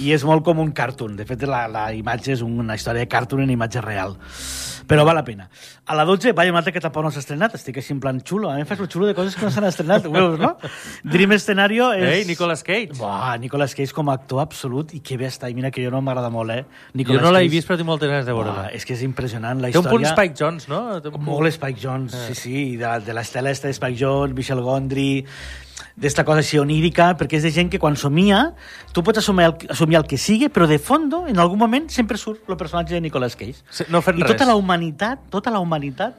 I és molt com un cartoon. De fet, la, la imatge és una història de cartoon en imatge real. Però val la pena. A la 12, vaya, un altre que tampoc no s'ha estrenat. Estic així en plan xulo. A mi em fas el xulo de coses que no s'han estrenat. Ho veus, no? Dream Scenario és... Ei, Nicolas Cage. Buah, Nicolas Cage com a actor absolut i que bé està. I mira que jo no m'agrada molt, eh? Jo Nicolas no l'he vist, però tinc moltes ganes de veure-la. és que és impressionant la Té un història. punt Spike Jones, no? Té un punt- Molt Spike Jones, Eh. sí, sí, de, de l'estela esta de Spike Jones, Michel Gondry, d'esta cosa així onírica, perquè és de gent que quan somia, tu pots assumir el, assumir el que sigui, però de fondo, en algun moment, sempre surt el personatge de Nicolas Cage. Sí, no fent I res. tota la humanitat, tota la humanitat,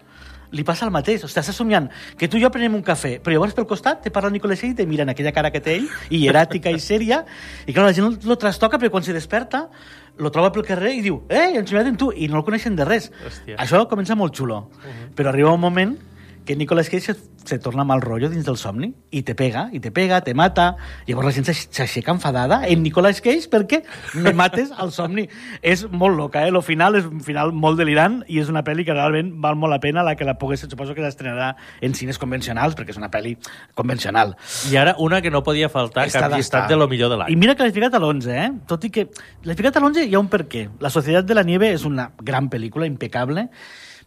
li passa el mateix. Estàs somiant que tu i jo prenem un cafè, però llavors pel costat te parla el Nicolas Cage i te mira en aquella cara que té ell, i eràtica i sèria, i clar, la gent lo trastoca, però quan se desperta, lo troba pel carrer i diu, eh, ens mirem tu, i no el coneixen de res. Hòstia. Això comença molt xulo, però arriba un moment que Nicolas Cage se, se torna mal rotllo dins del somni i te pega, i te pega, te mata llavors la gent s'aix- s'aixeca enfadada en Nicolas Cage perquè me mates al somni és molt loca, eh? Lo final és un final molt delirant i és una pel·li que realment val molt la pena la que la pogués, suposo que s'estrenarà en cines convencionals perquè és una pel·li convencional I ara una que no podia faltar, Està cap llistat de lo millor de l'any. I mira que l'he ficat a l'11, eh? Tot i que l'he ficat a l'11 hi ha un per què. La Societat de la Nieve és una gran pel·lícula, impecable,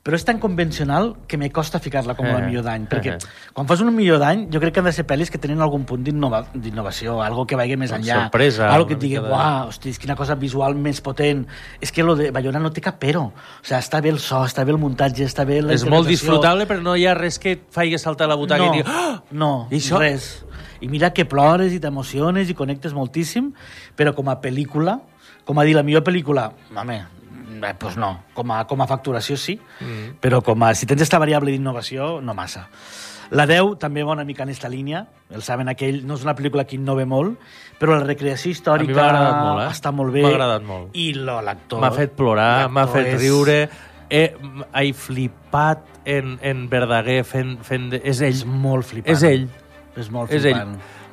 però és tan convencional que me costa ficar-la com a Eh, millor d'any, perquè eh. quan fas un millor d'any jo crec que han de ser pel·lis que tenen algun punt d'innova- d'innovació, algo que vagi més enllà, sorpresa, algo que et digui, de- uah, hosti, quina cosa visual més potent. És que lo de Bayona no té cap pero. O sigui, està bé el so, està bé el muntatge, està bé la És molt disfrutable, però no hi ha res que et faci saltar la butaca no, i dir... "Ah!" No, I això? res. I mira que plores i t'emociones i connectes moltíssim, però com a pel·lícula, com a dir la millor pel·lícula, home, eh, pues no. Com a, com a facturació sí, Mm. però com a, si tens esta variable d'innovació, no massa. La 10 també va una mica en esta línia, el saben aquell, no és una pel·lícula que innove molt, però la recreació històrica A mi agradat molt, eh? està molt bé. M'ha agradat molt. I l'actor... M'ha fet plorar, m'ha fet és- riure. He, he flipat en, en Verdaguer fent, fent... És ell. És molt flipant. És ell. És molt És ell.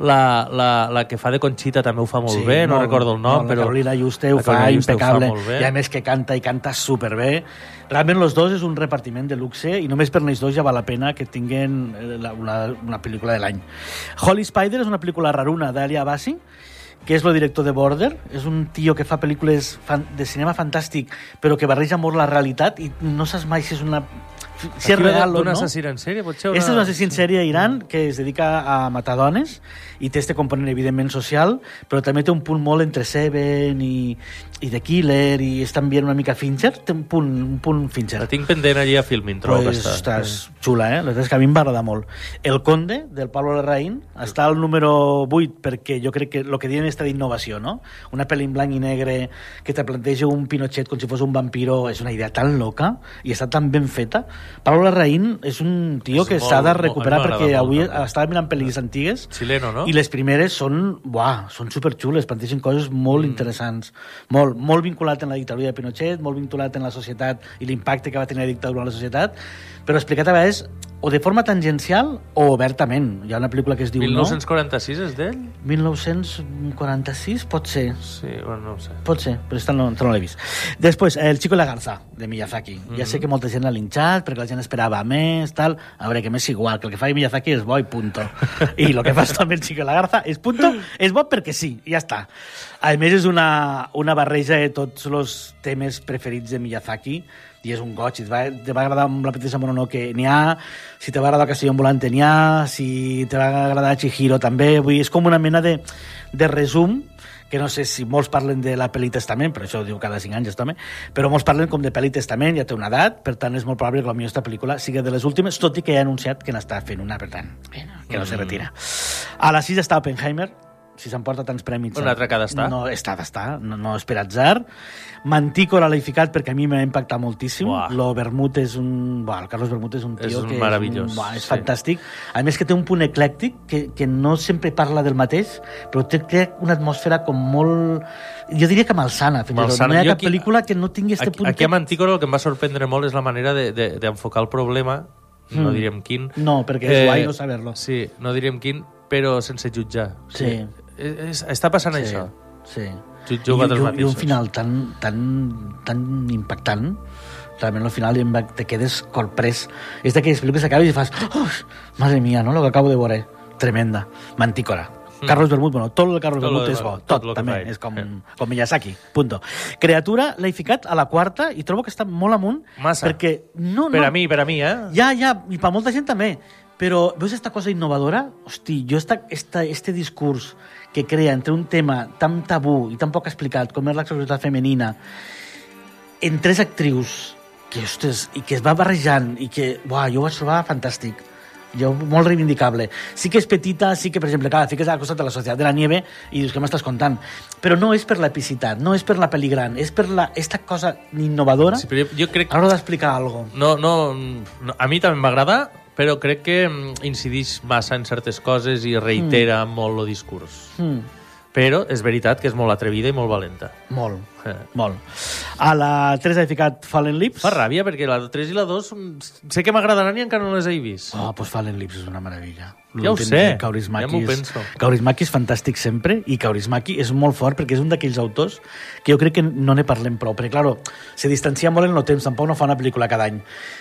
La, la, la que fa de Conxita també ho fa molt Sí, bé, no molt- recordo el nom, no, però... La Carolina Juste ho fa Carolina Juste ho fa impecable. I a més que canta i canta superbé. Realment los dos és un repartiment de luxe i només per ells dos ja val la pena que tinguin eh, la- una, una pel·lícula de l'any. Holy Spider és una pel·lícula raruna d'Alia Bassi, que és el director de Border. És un tio que fa pel·lícules de cinema fantàstic, però que barreja molt la realitat i no saps mai si és una... Si és Aquí va real o d'un no. assassí en sèrie, potser? Este és un assassí en sèrie a Iran que es dedica a matar dones i té este component evidentment social, però també té un punt molt entre Seven i, i The Killer i és també una mica Fincher, té un punt, un punt Fincher. La tinc pendent allí a Filmin, trobo Pues, que està. ostres, xula, eh? La que a mi em va agradar molt. El Conde, del Pablo Larraín, està al número 8 perquè jo crec que el que diuen està d'innovació, no? Una pel·li en blanc i negre que te planteja un Pinochet com si fos un vampiro és una idea tan loca i està tan ben feta. Pablo Larraín és un tio És que molt- s'ha de molt- recuperar m'agrada perquè molt, avui també. estava mirant pel·lis antigues Chileno, no? i les primeres són, buah, són superxules, plantegen coses molt mm. interessants. Molt, molt vinculat en la dictadura de Pinochet, molt vinculat en la societat i l'impacte que va tenir la dictadura en la societat, però explicat a vegades o de forma tangencial o obertament. Hi ha una pel·lícula que es diu 1946 és d'ell? No? 1946? Pot ser. Sí, bueno, no ho sé. Pot ser, però esta no, esta no l'he vist. Després, El chico y la garza, de Miyazaki. Mm -hmm. Ja sé que molta gent l'ha linxat perquè la gent esperava més, tal. A veure, que m'és igual, que el que fa Miyazaki és bo i punto. I el que fa també El chico y la garza és punto, és bo perquè sí, i ja està. A més, és una, una barreja de tots els temes preferits de Miyazaki, i és un goig, si te va, te va agradar amb la petita Mononoke. N'hi ha, si te va agradar Castillo Ambulante n'hi ha, si te va agradar Chihiro també, vull dir, és com una mena de, de resum que no sé si molts parlen de la pel·li Testament, però això ho diu cada 5 anys també, però molts parlen com de pel·li Testament, ja té una edat, per tant és molt probable que la millor pel·lícula sigui de les últimes, tot i que ja ha anunciat que n'està fent una, per tant, que no se retira. A la 6 està Oppenheimer, si s'emporta tants prèmits... Un altre que ha d'estar. No, està d'estar, no, no és per atzar. Mantícora l'he ficat perquè a mi m'ha impactat moltíssim. Lo Bermut és un... Buah, el Carlos Bermut és un És tio un que meravellós, és, un, buah, és sí. fantàstic. A més que té un punt eclèctic que, que no sempre parla del mateix, però té crea una atmosfera com molt... Jo diria que malsana. Fins. Malsana. No hi ha Jo cap aquí- pel·lícula que no tingui Aquí, punt... aquí a Mantícoro el que em va sorprendre molt és la manera de- de- d'enfocar el problema, no Mm. diríem quin. No, perquè és guai no saber-lo. Sí, no diríem quin, però sense jutjar. O Sí. És, està passant Sí, això. Sí. Jutjo I, vosaltres i, I un final tan, tan, tan impactant realment al final te quedes corprès. És d'aquelles pel·lícules que acabes i fas oh, madre mía, no? lo que acabo de veure. Tremenda. Mantícora. Mm. Carlos Bermut, bueno, tot el Carlos Tot Bermut és bo, tot tot, també, és com, com Miyazaki, punto. Creatura l'he ficat a la quarta i trobo que està molt amunt Massa. perquè no, no, Per a mi, per a mi, eh? ja, ja, i per molta gent també. Però veus esta cosa innovadora? Hosti, jo esta, esta, este discurs que crea entre un tema tan tabú i tan poc explicat com és la sexualitat femenina en tres actrius que, ostres, i que es va barrejant i que, buah, jo ho vaig trobar fantàstic jo, molt reivindicable. Sí que és petita, sí que, per exemple, clar, fiques al costat de la Societat de la Nieve i dius, què m'estàs contant? Però no és per l'epicitat, no és per la pel·li gran, és per la, esta cosa innovadora Sí, però jo, jo crec... a l'hora d'explicar alguna cosa. No, no, no, a mi també m'agrada, però crec que mm, incidix massa en certes coses i reitera mm. molt el discurs. Mm. Però és veritat que és molt atrevida i molt valenta. Molt, Eh. molt. A la 3 he ficat Fallen Lips. Fa ràbia, perquè la 3 i la 2 mm, sé que m'agradaran i encara no les he vist. Oh, pues Fallen Lips és una meravella. Ja ho sé, de ja m'ho penso. Kaurismäki és fantàstic sempre i Kaurismäki és molt fort perquè és un d'aquells autors que jo crec que no ne parlem prou. Perquè, claro, se distancia molt en el temps, tampoc no fa una pel·lícula cada any.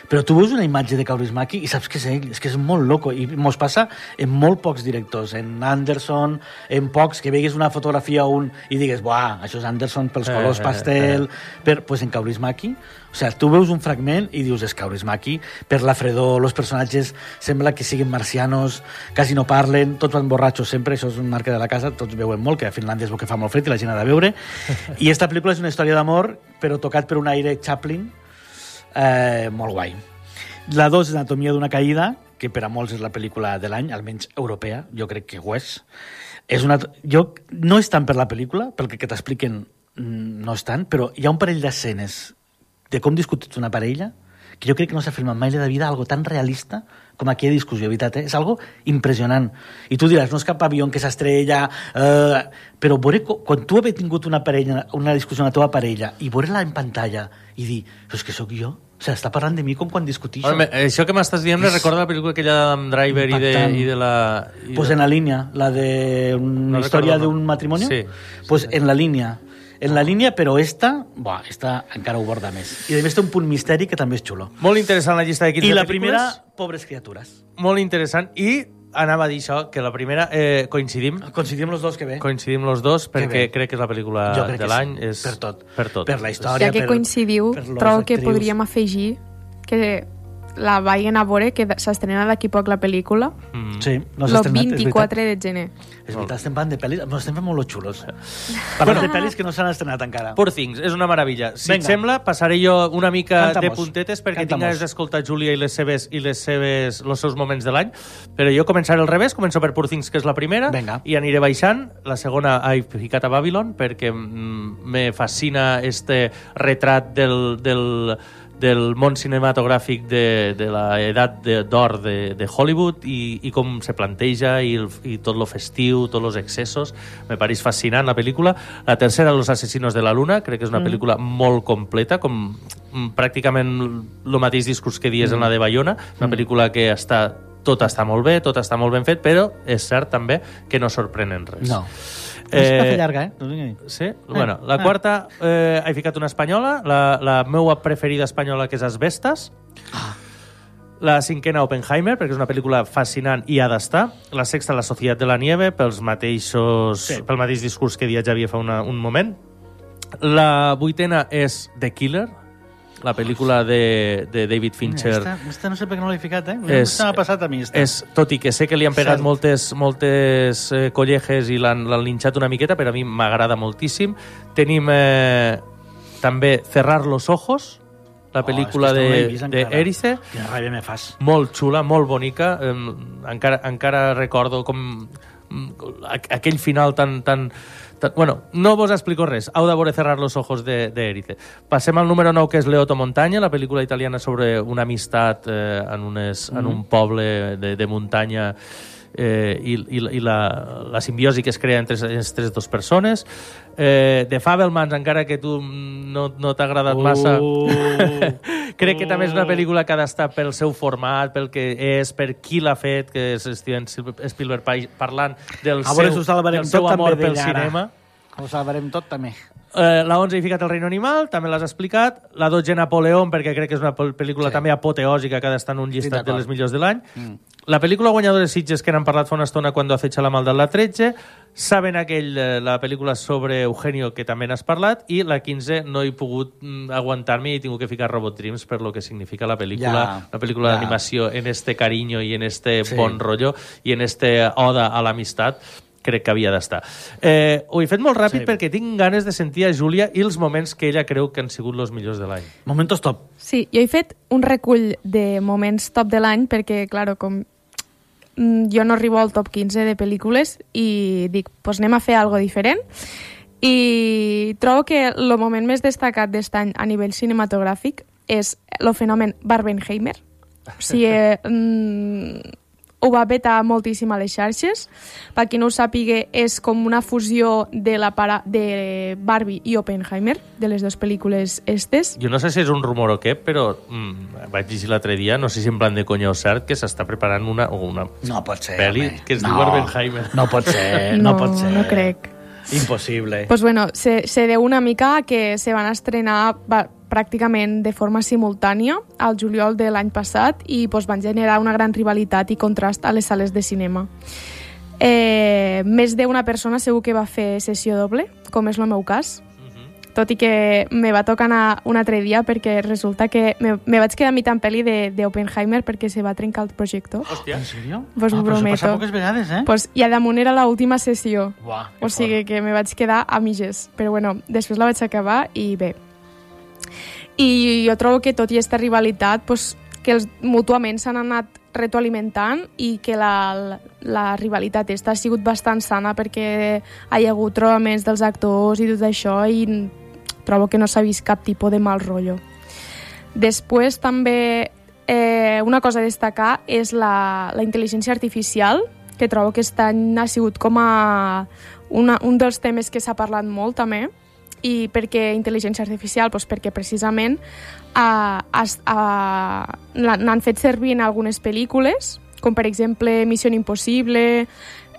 Però tu veus una imatge de Kaurismäki i saps que és ell, és que és molt loco. I mos passa en molt pocs directors, en Anderson, en pocs, que vegues una fotografia un i digues, buah, això és Anderson pels Eh, colors eh, pastel, per, pues en Kaurismäki o sigui, tu veus un fragment i dius és Kaurismäki, per la fredor, els personatges sembla que siguin marcianos, quasi no parlen, tots van borratxos sempre, això és un marca de la casa, tots veuen molt, que a Finlàndia és el que fa molt fred i la gent ha de veure. I esta pel·lícula és una història d'amor, però tocat per un aire Chaplin, eh, molt guai. La 2 és Anatomia d'una caïda, que per a molts és la pel·lícula de l'any, almenys europea, jo crec que ho és. és una, jo, no és tant per la pel·lícula, pel que t'expliquen no és tant, però hi ha un parell d'escenes de com discutits una parella que jo crec que no s'ha filmat mai de la vida algo tan realista com aquella discussió, de veritat, eh? és algo impressionant. I tu diràs, no és cap avió que s'estrella, eh, però veure, quan tu haver tingut una parella, una discussió amb la teva parella i veure-la en pantalla i dir, però és que sóc jo, o sigui, està parlant de mi com quan discutixo. Home, això que m'estàs dient me És recorda la pel·lícula aquella d'Adam Driver i de, i de la... I Pues de... en la línea, la de una No historia recuerdo, de no. un matrimonio. Sí. Pues en la línea. En la línia, però esta, buah, esta encara ho borda més. I a més té un punt misteri que també és xulo. Molt interessant la llista de 15 I la primera, Pobres criatures. Molt interessant. I anava a dir això, que la primera eh, coincidim. Coincidim los dos, que bé. Coincidim los dos perquè crec que és la pel·lícula de l'any. sí, És... per tot. Per tot. Per la història, Ja que per- coincidiu, per trobo que actrius. podríem afegir que la vagin a veure, que s'estrena d'aquí poc la pel·lícula, Mm. Sí, no s'ha el estrenat, és 24 de gener. És veritat, estem parlant de pel·lis, no, estem fent molt los xulos. Parlant de pel·lis que no s'han estrenat encara. Poor Things, és una meravella. Si Vinga. et sembla, passaré jo una mica Cantamos. de puntetes perquè tinc Cantamos. ganes d'escoltar Júlia i les seves i les seves els seus moments de l'any. Però jo començaré al revés, començo per Poor Things, que és la primera, Vinga. i aniré baixant. La segona he ficat a Babylon perquè mm, me fascina este retrat del, del, del món cinematogràfic de, de la edat de- d'or de, de Hollywood i, i com se planteja i, el, i tot lo festiu, tots els excessos. Me pareix fascinant la pel·lícula. La tercera, Los asesinos de la luna, crec que és una Mm. pel·lícula molt completa, com mm, pràcticament el mateix discurs que dies en la de Bayona, una Mm. pel·lícula que està tot està molt bé, tot està molt ben fet, però és cert també que no sorprèn en res. No. Fe llarga, eh? Dir. Sí? bueno, la quarta eh, he ficat una espanyola, la, la meua preferida espanyola, que és Asbestas. La cinquena, Oppenheimer, perquè és una pel·lícula fascinant i ha d'estar. La sexta, La Societat de la Nieve, pels mateixos, Sí. pel mateix discurs que dia ja havia fa una, un moment. La vuitena és The Killer, la pel·lícula de, de David Fincher. Esta, esta no sé per què no l'he ficat, eh? És- Esta m'ha passat a mi, esta. És, tot i que sé que li han pegat Cert. moltes, moltes eh, collejes i l'han linxat una miqueta, però a mi m'agrada moltíssim. Tenim eh, també Cerrar los ojos, la pel·lícula Oh, no l'he de, de. Erice, Quina ràbia me fas. molt xula, molt bonica. Eh, encara, encara recordo com, mm, aqu- aquell final tan, tan... Bueno, no vos explico res. Heu de veure Cerrar los ojos de, de Erice. Passem al número 9, que és Leoto Montaña, la pel·lícula italiana sobre una amistat eh, en, unes, en un poble de, de muntanya eh, i, i, i la, la simbiosi que es crea entre aquestes dues persones. Eh, de Fabelmans, encara que tu no, no t'ha agradat massa, crec que també és una pel·lícula que ha d'estar pel seu format, pel que és, per qui l'ha fet, que és Steven Spielberg pa- parlant del A seu, del seu amor pel cinema. Ho salvarem tot també. Eh, la 11 he ficat el reino animal, també l'has explicat. La 12 Napoleón, perquè crec que és una pel- pel·lícula Sí. sí. també apoteòsica que ha d'estar en un llistat de d'acord. les millors de l'any. Mm. La pel·lícula guanyadora de Sitges, que n'han parlat fa una estona quan acecha la maldad la 13. Saben aquell, eh, la pel·lícula sobre Eugenio, que també n'has parlat. I la 15 no he pogut mm, aguantar-me i he tingut que ficar Robot Dreams per lo que significa la pel·lícula. Ja, una pel·lícula ja. d'animació en este cariño i en este Sí. bon rotllo i en este oda a l'amistat crec que havia d'estar. Eh, ho he fet molt ràpid Sí. perquè tinc ganes de sentir a Júlia i els moments que ella creu que han sigut els millors de l'any. Momentos top. Sí, jo he fet un recull de moments top de l'any perquè, claro, com mm, jo no arribo al top 15 de pel·lícules i dic, pues anem a fer algo diferent i trobo que el moment més destacat d'aquest any a nivell cinematogràfic és el fenomen Barbenheimer. O sigui, eh, mm, ho va petar moltíssim a les xarxes. Per qui no ho sàpiga, és com una fusió de, la para de Barbie i Oppenheimer, de les dues pel·lícules estes. Jo no sé si és un rumor o què, però mm, vaig llegir l'altre dia, no sé si en plan de conya o cert, que s'està preparant una, o una No pot ser, pel·li home. que es no, diu Barbenheimer. No pot ser, no, No, pot ser. no crec. Impossible. pues bueno, se, se deu una mica que se van estrenar va, pràcticament de forma simultània al juliol de l'any passat i pues, van generar una gran rivalitat i contrast a les sales de cinema. Eh, més d'una persona segur que va fer sessió doble, com és el meu cas, tot i que me va tocar anar un altre dia perquè resulta que me, me vaig quedar a mitjan pel·li de- d'Oppenheimer perquè se va trencar el projector. Hòstia. En sèrio? Vos ah, però això passa prometo. poques vegades, eh? Pues, I a damunt era l'última sessió. Buah, O sigui que me vaig quedar a mitges. Però bueno, després la vaig acabar i bé. I jo trobo que tot i aquesta rivalitat, pues, que els mútuament s'han anat retroalimentant i que la, la rivalitat esta ha sigut bastant sana perquè hi ha hagut trobaments dels actors i tot això i trobo que no s'ha vist cap tipus de mal rotllo. Després també eh, una cosa a destacar és la, la intel·ligència artificial, que trobo que aquest any ha sigut com a una, un dels temes que s'ha parlat molt també, i perquè intel·ligència artificial? Pues perquè precisament uh, uh, n'han fet servir en algunes pel·lícules, com per exemple Missió Impossible,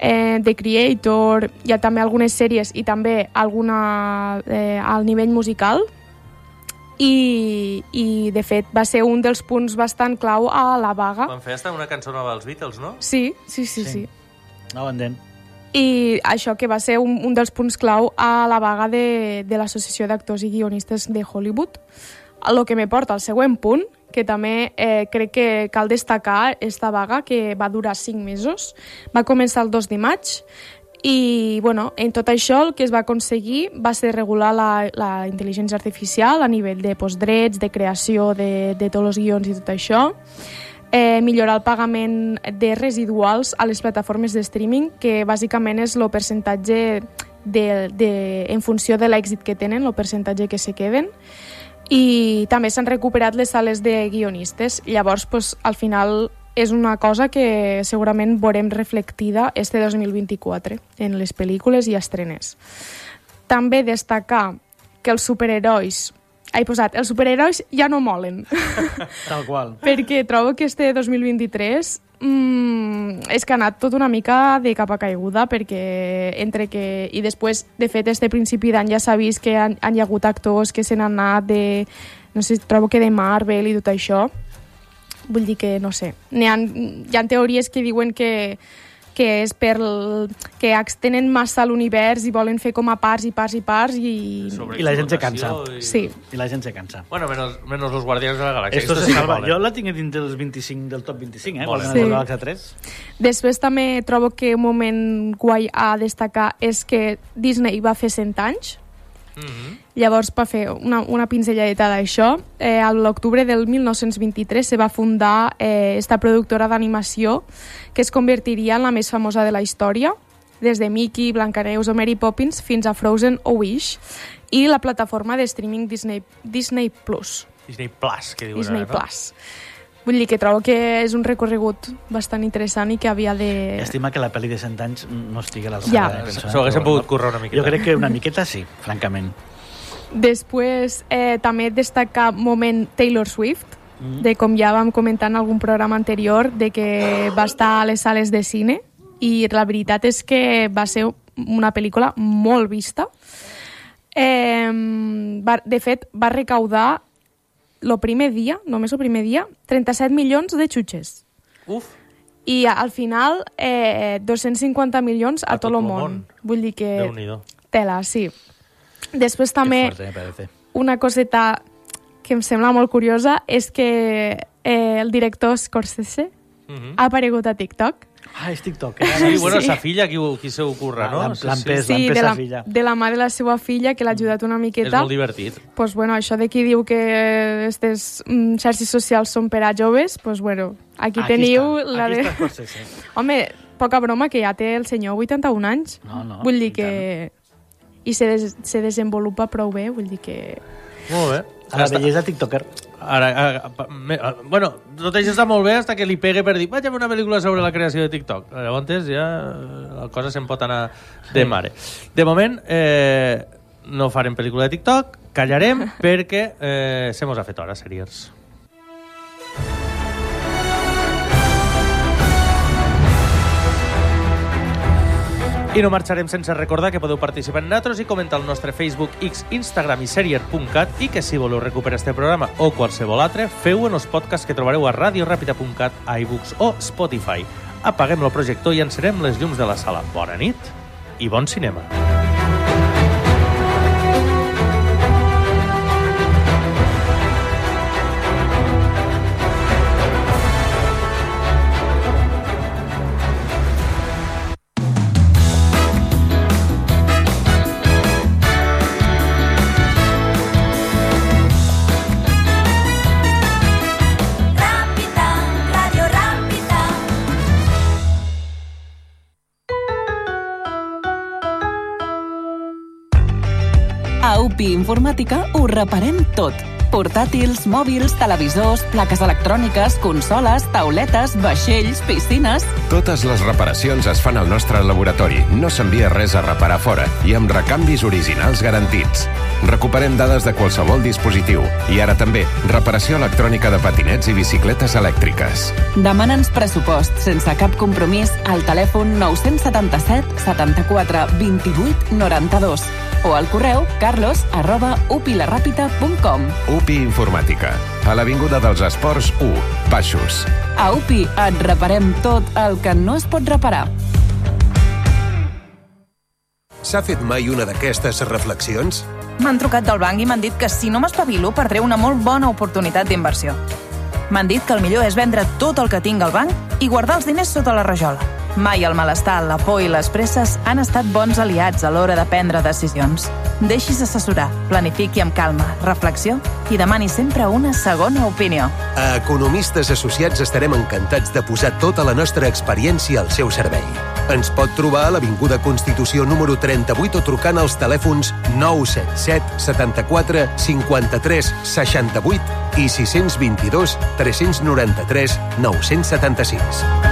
eh, The Creator, hi ha també algunes sèries i també alguna eh, al nivell musical, i, i de fet va ser un dels punts bastant clau a la vaga. Van fer hasta una cançó nova als Beatles, no? Sí, sí, sí, sí. No ho entenc. I això que va ser un, un dels punts clau a la vaga de, de l'Associació d'Actors i Guionistes de Hollywood. El que me porta al següent punt, que també eh, crec que cal destacar esta vaga, que va durar cinc mesos. Va començar el 2 de maig i, bueno, en tot això el que es va aconseguir va ser regular la, la intel·ligència artificial a nivell de pues, drets, de creació de, de tots els guions i tot això, eh, millorar el pagament de residuals a les plataformes de streaming, que bàsicament és el percentatge de, de, en funció de l'èxit que tenen, el percentatge que se queden, i també s'han recuperat les sales de guionistes. Llavors, pues, al final és una cosa que segurament veurem reflectida este 2024 en les pel·lícules i estrenes. També destacar que els superherois he posat, els superherois ja no molen. Tal qual. perquè trobo que este 2023 mm, és que ha anat tot una mica de capa caiguda perquè entre que... I després, de fet, este principi d'any ja s'ha vist que han, han hi ha hagut actors que se n'han anat de... No sé, trobo que de Marvel i tot això. Vull dir que, no sé, hi ha, hi ha teories que diuen que que és per l... que extenen massa l'univers i volen fer com a parts i parts i parts i... I la gent se cansa. I... Sí. I la gent se cansa. Bueno, menos, menos los Guardians de la Galàxia. Esto se salva. Jo la tinc dins dels 25 del top 25, eh? Guardians Sí. de la Galàxia 3. Després també trobo que un moment guai a destacar és que Disney va fer 100 anys. Mhm. Llavors, per fer una, una pinzelladeta d'això, eh, a l'octubre del 1923 se va fundar eh, esta productora d'animació que es convertiria en la més famosa de la història des de Mickey, Blancaneus o Mary Poppins fins a Frozen o Wish, i la plataforma de streaming Disney, Disney Plus. Disney Plus, que diuen Disney ara, no? Plus. Vull dir que trobo que és un recorregut bastant interessant i que havia de... Estima que la pel·li de 100 anys no estigui a Ja. l'alçada. eh, penso, S'ho haguessin però pogut currar una miqueta. Jo crec que una miqueta sí, francament. Després, eh, també destacar moment Taylor Swift, Mm. de com ja vam comentar en algun programa anterior, de que va estar a les sales de cine i la veritat és que va ser una pel·lícula molt vista. Eh, va, de fet, va recaudar el primer dia, només el primer dia, 37 milions de xutxes. Uf, I al final, eh, 250 milions a, A tot tot el lo món. món. Vull dir que... Tela, sí. Després també una coseta que em sembla molt curiosa és que eh, el director Scorsese Mhm. ha aparegut a TikTok. Ah, és TikTok. Sí, bueno, Sí. sa filla, qui, qui se ho curra, no? L'han- l'han pes, Sí, l'han de la, filla. de la mà de la seva filla, que l'ha ajudat una És miqueta. molt divertit. pues, bueno, això de qui diu que aquestes mm, xarxes socials són per a joves, pues, bueno, aquí, Aquí teniu està, la aquí de... està Scorsese. Home, poca broma que ja té el senyor 81 anys. No, no, vull dir que... I se, des, se desenvolupa prou bé, vull dir que... Molt bé. A la bellesa tiktoker. Ara, a, pa- me, a, bueno, tot això està molt bé hasta que li pegue per dir vaig a una pel·lícula sobre la creació de TikTok. Llavors ja eh, la cosa se'n pot anar de mare. De moment, eh, no farem pel·lícula de TikTok, callarem perquè eh, se mos ha fet hora, seriers. I no marxarem sense recordar que podeu participar en nosaltres i comentar al nostre Facebook, X, Instagram i serier.cat i que si voleu recuperar este programa o qualsevol altre, feu en els podcasts que trobareu a radioràpida.cat, iBooks o Spotify. Apaguem el projector i encerem les llums de la sala. Bona nit i bon cinema. A UPI Informàtica ho reparem tot. Portàtils, mòbils, televisors, plaques electròniques, consoles, tauletes, vaixells, piscines... Totes les reparacions es fan al nostre laboratori. No s'envia res a reparar fora i amb recanvis originals garantits. Recuperem dades de qualsevol dispositiu i ara també reparació electrònica de patinets i bicicletes elèctriques. Demana'ns pressupost sense cap compromís al telèfon 977 74 28 92 o al correu carlos arroba upilaràpida.com. UPI Informàtica, a l'Avinguda dels Esports 1, Baixos. A UPI et reparem tot el que no es pot reparar. S'ha fet mai una d'aquestes reflexions? M'han trucat del banc i m'han dit que si no m'espavilo perdré una molt bona oportunitat d'inversió. M'han dit que el millor és vendre tot el que tinc al banc i guardar els diners sota la rajola. Mai el malestar, la por i les presses han estat bons aliats a l'hora de prendre decisions. Deixis assessorar, planifiqui amb calma, reflexió i demani sempre una segona opinió. A Economistes Associats estarem encantats de posar tota la nostra experiència al seu servei. Ens pot trobar a l'Avinguda Constitució número 38 o trucant als telèfons 977 74 53 68 i 622 393 976.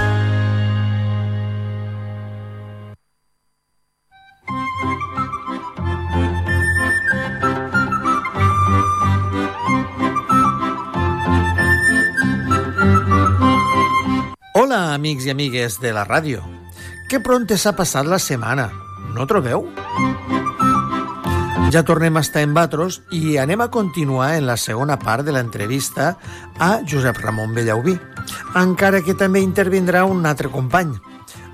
Amics i amigues de la ràdio. Que pronte s'ha passat la setmana, no trobeu? Ja tornem a estar en Batros i anem a continuar en la segona part de l'entrevista a Josep Ramon Bellaubí, encara que també intervindrà un altre company,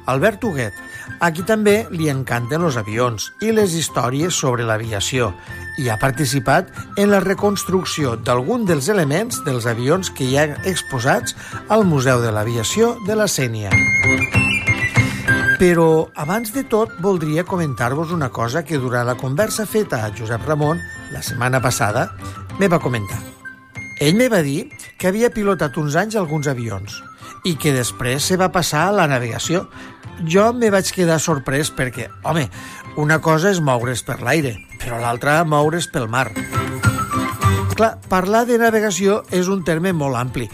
Albert Huguet, a qui també li encanten els avions i les històries sobre l'aviació i ha participat en la reconstrucció d'algun dels elements dels avions que hi ha exposats al Museu de l'Aviació de la Sènia. Però, abans de tot, voldria comentar-vos una cosa que durant la conversa feta a Josep Ramon la setmana passada me va comentar. Ell me va dir que havia pilotat uns anys alguns avions i que després se va passar a la navegació. Jo me vaig quedar sorprès perquè, home, una cosa és moure's per l'aire, però l'altra moure's pel mar. Clar, parlar de navegació és un terme molt ampli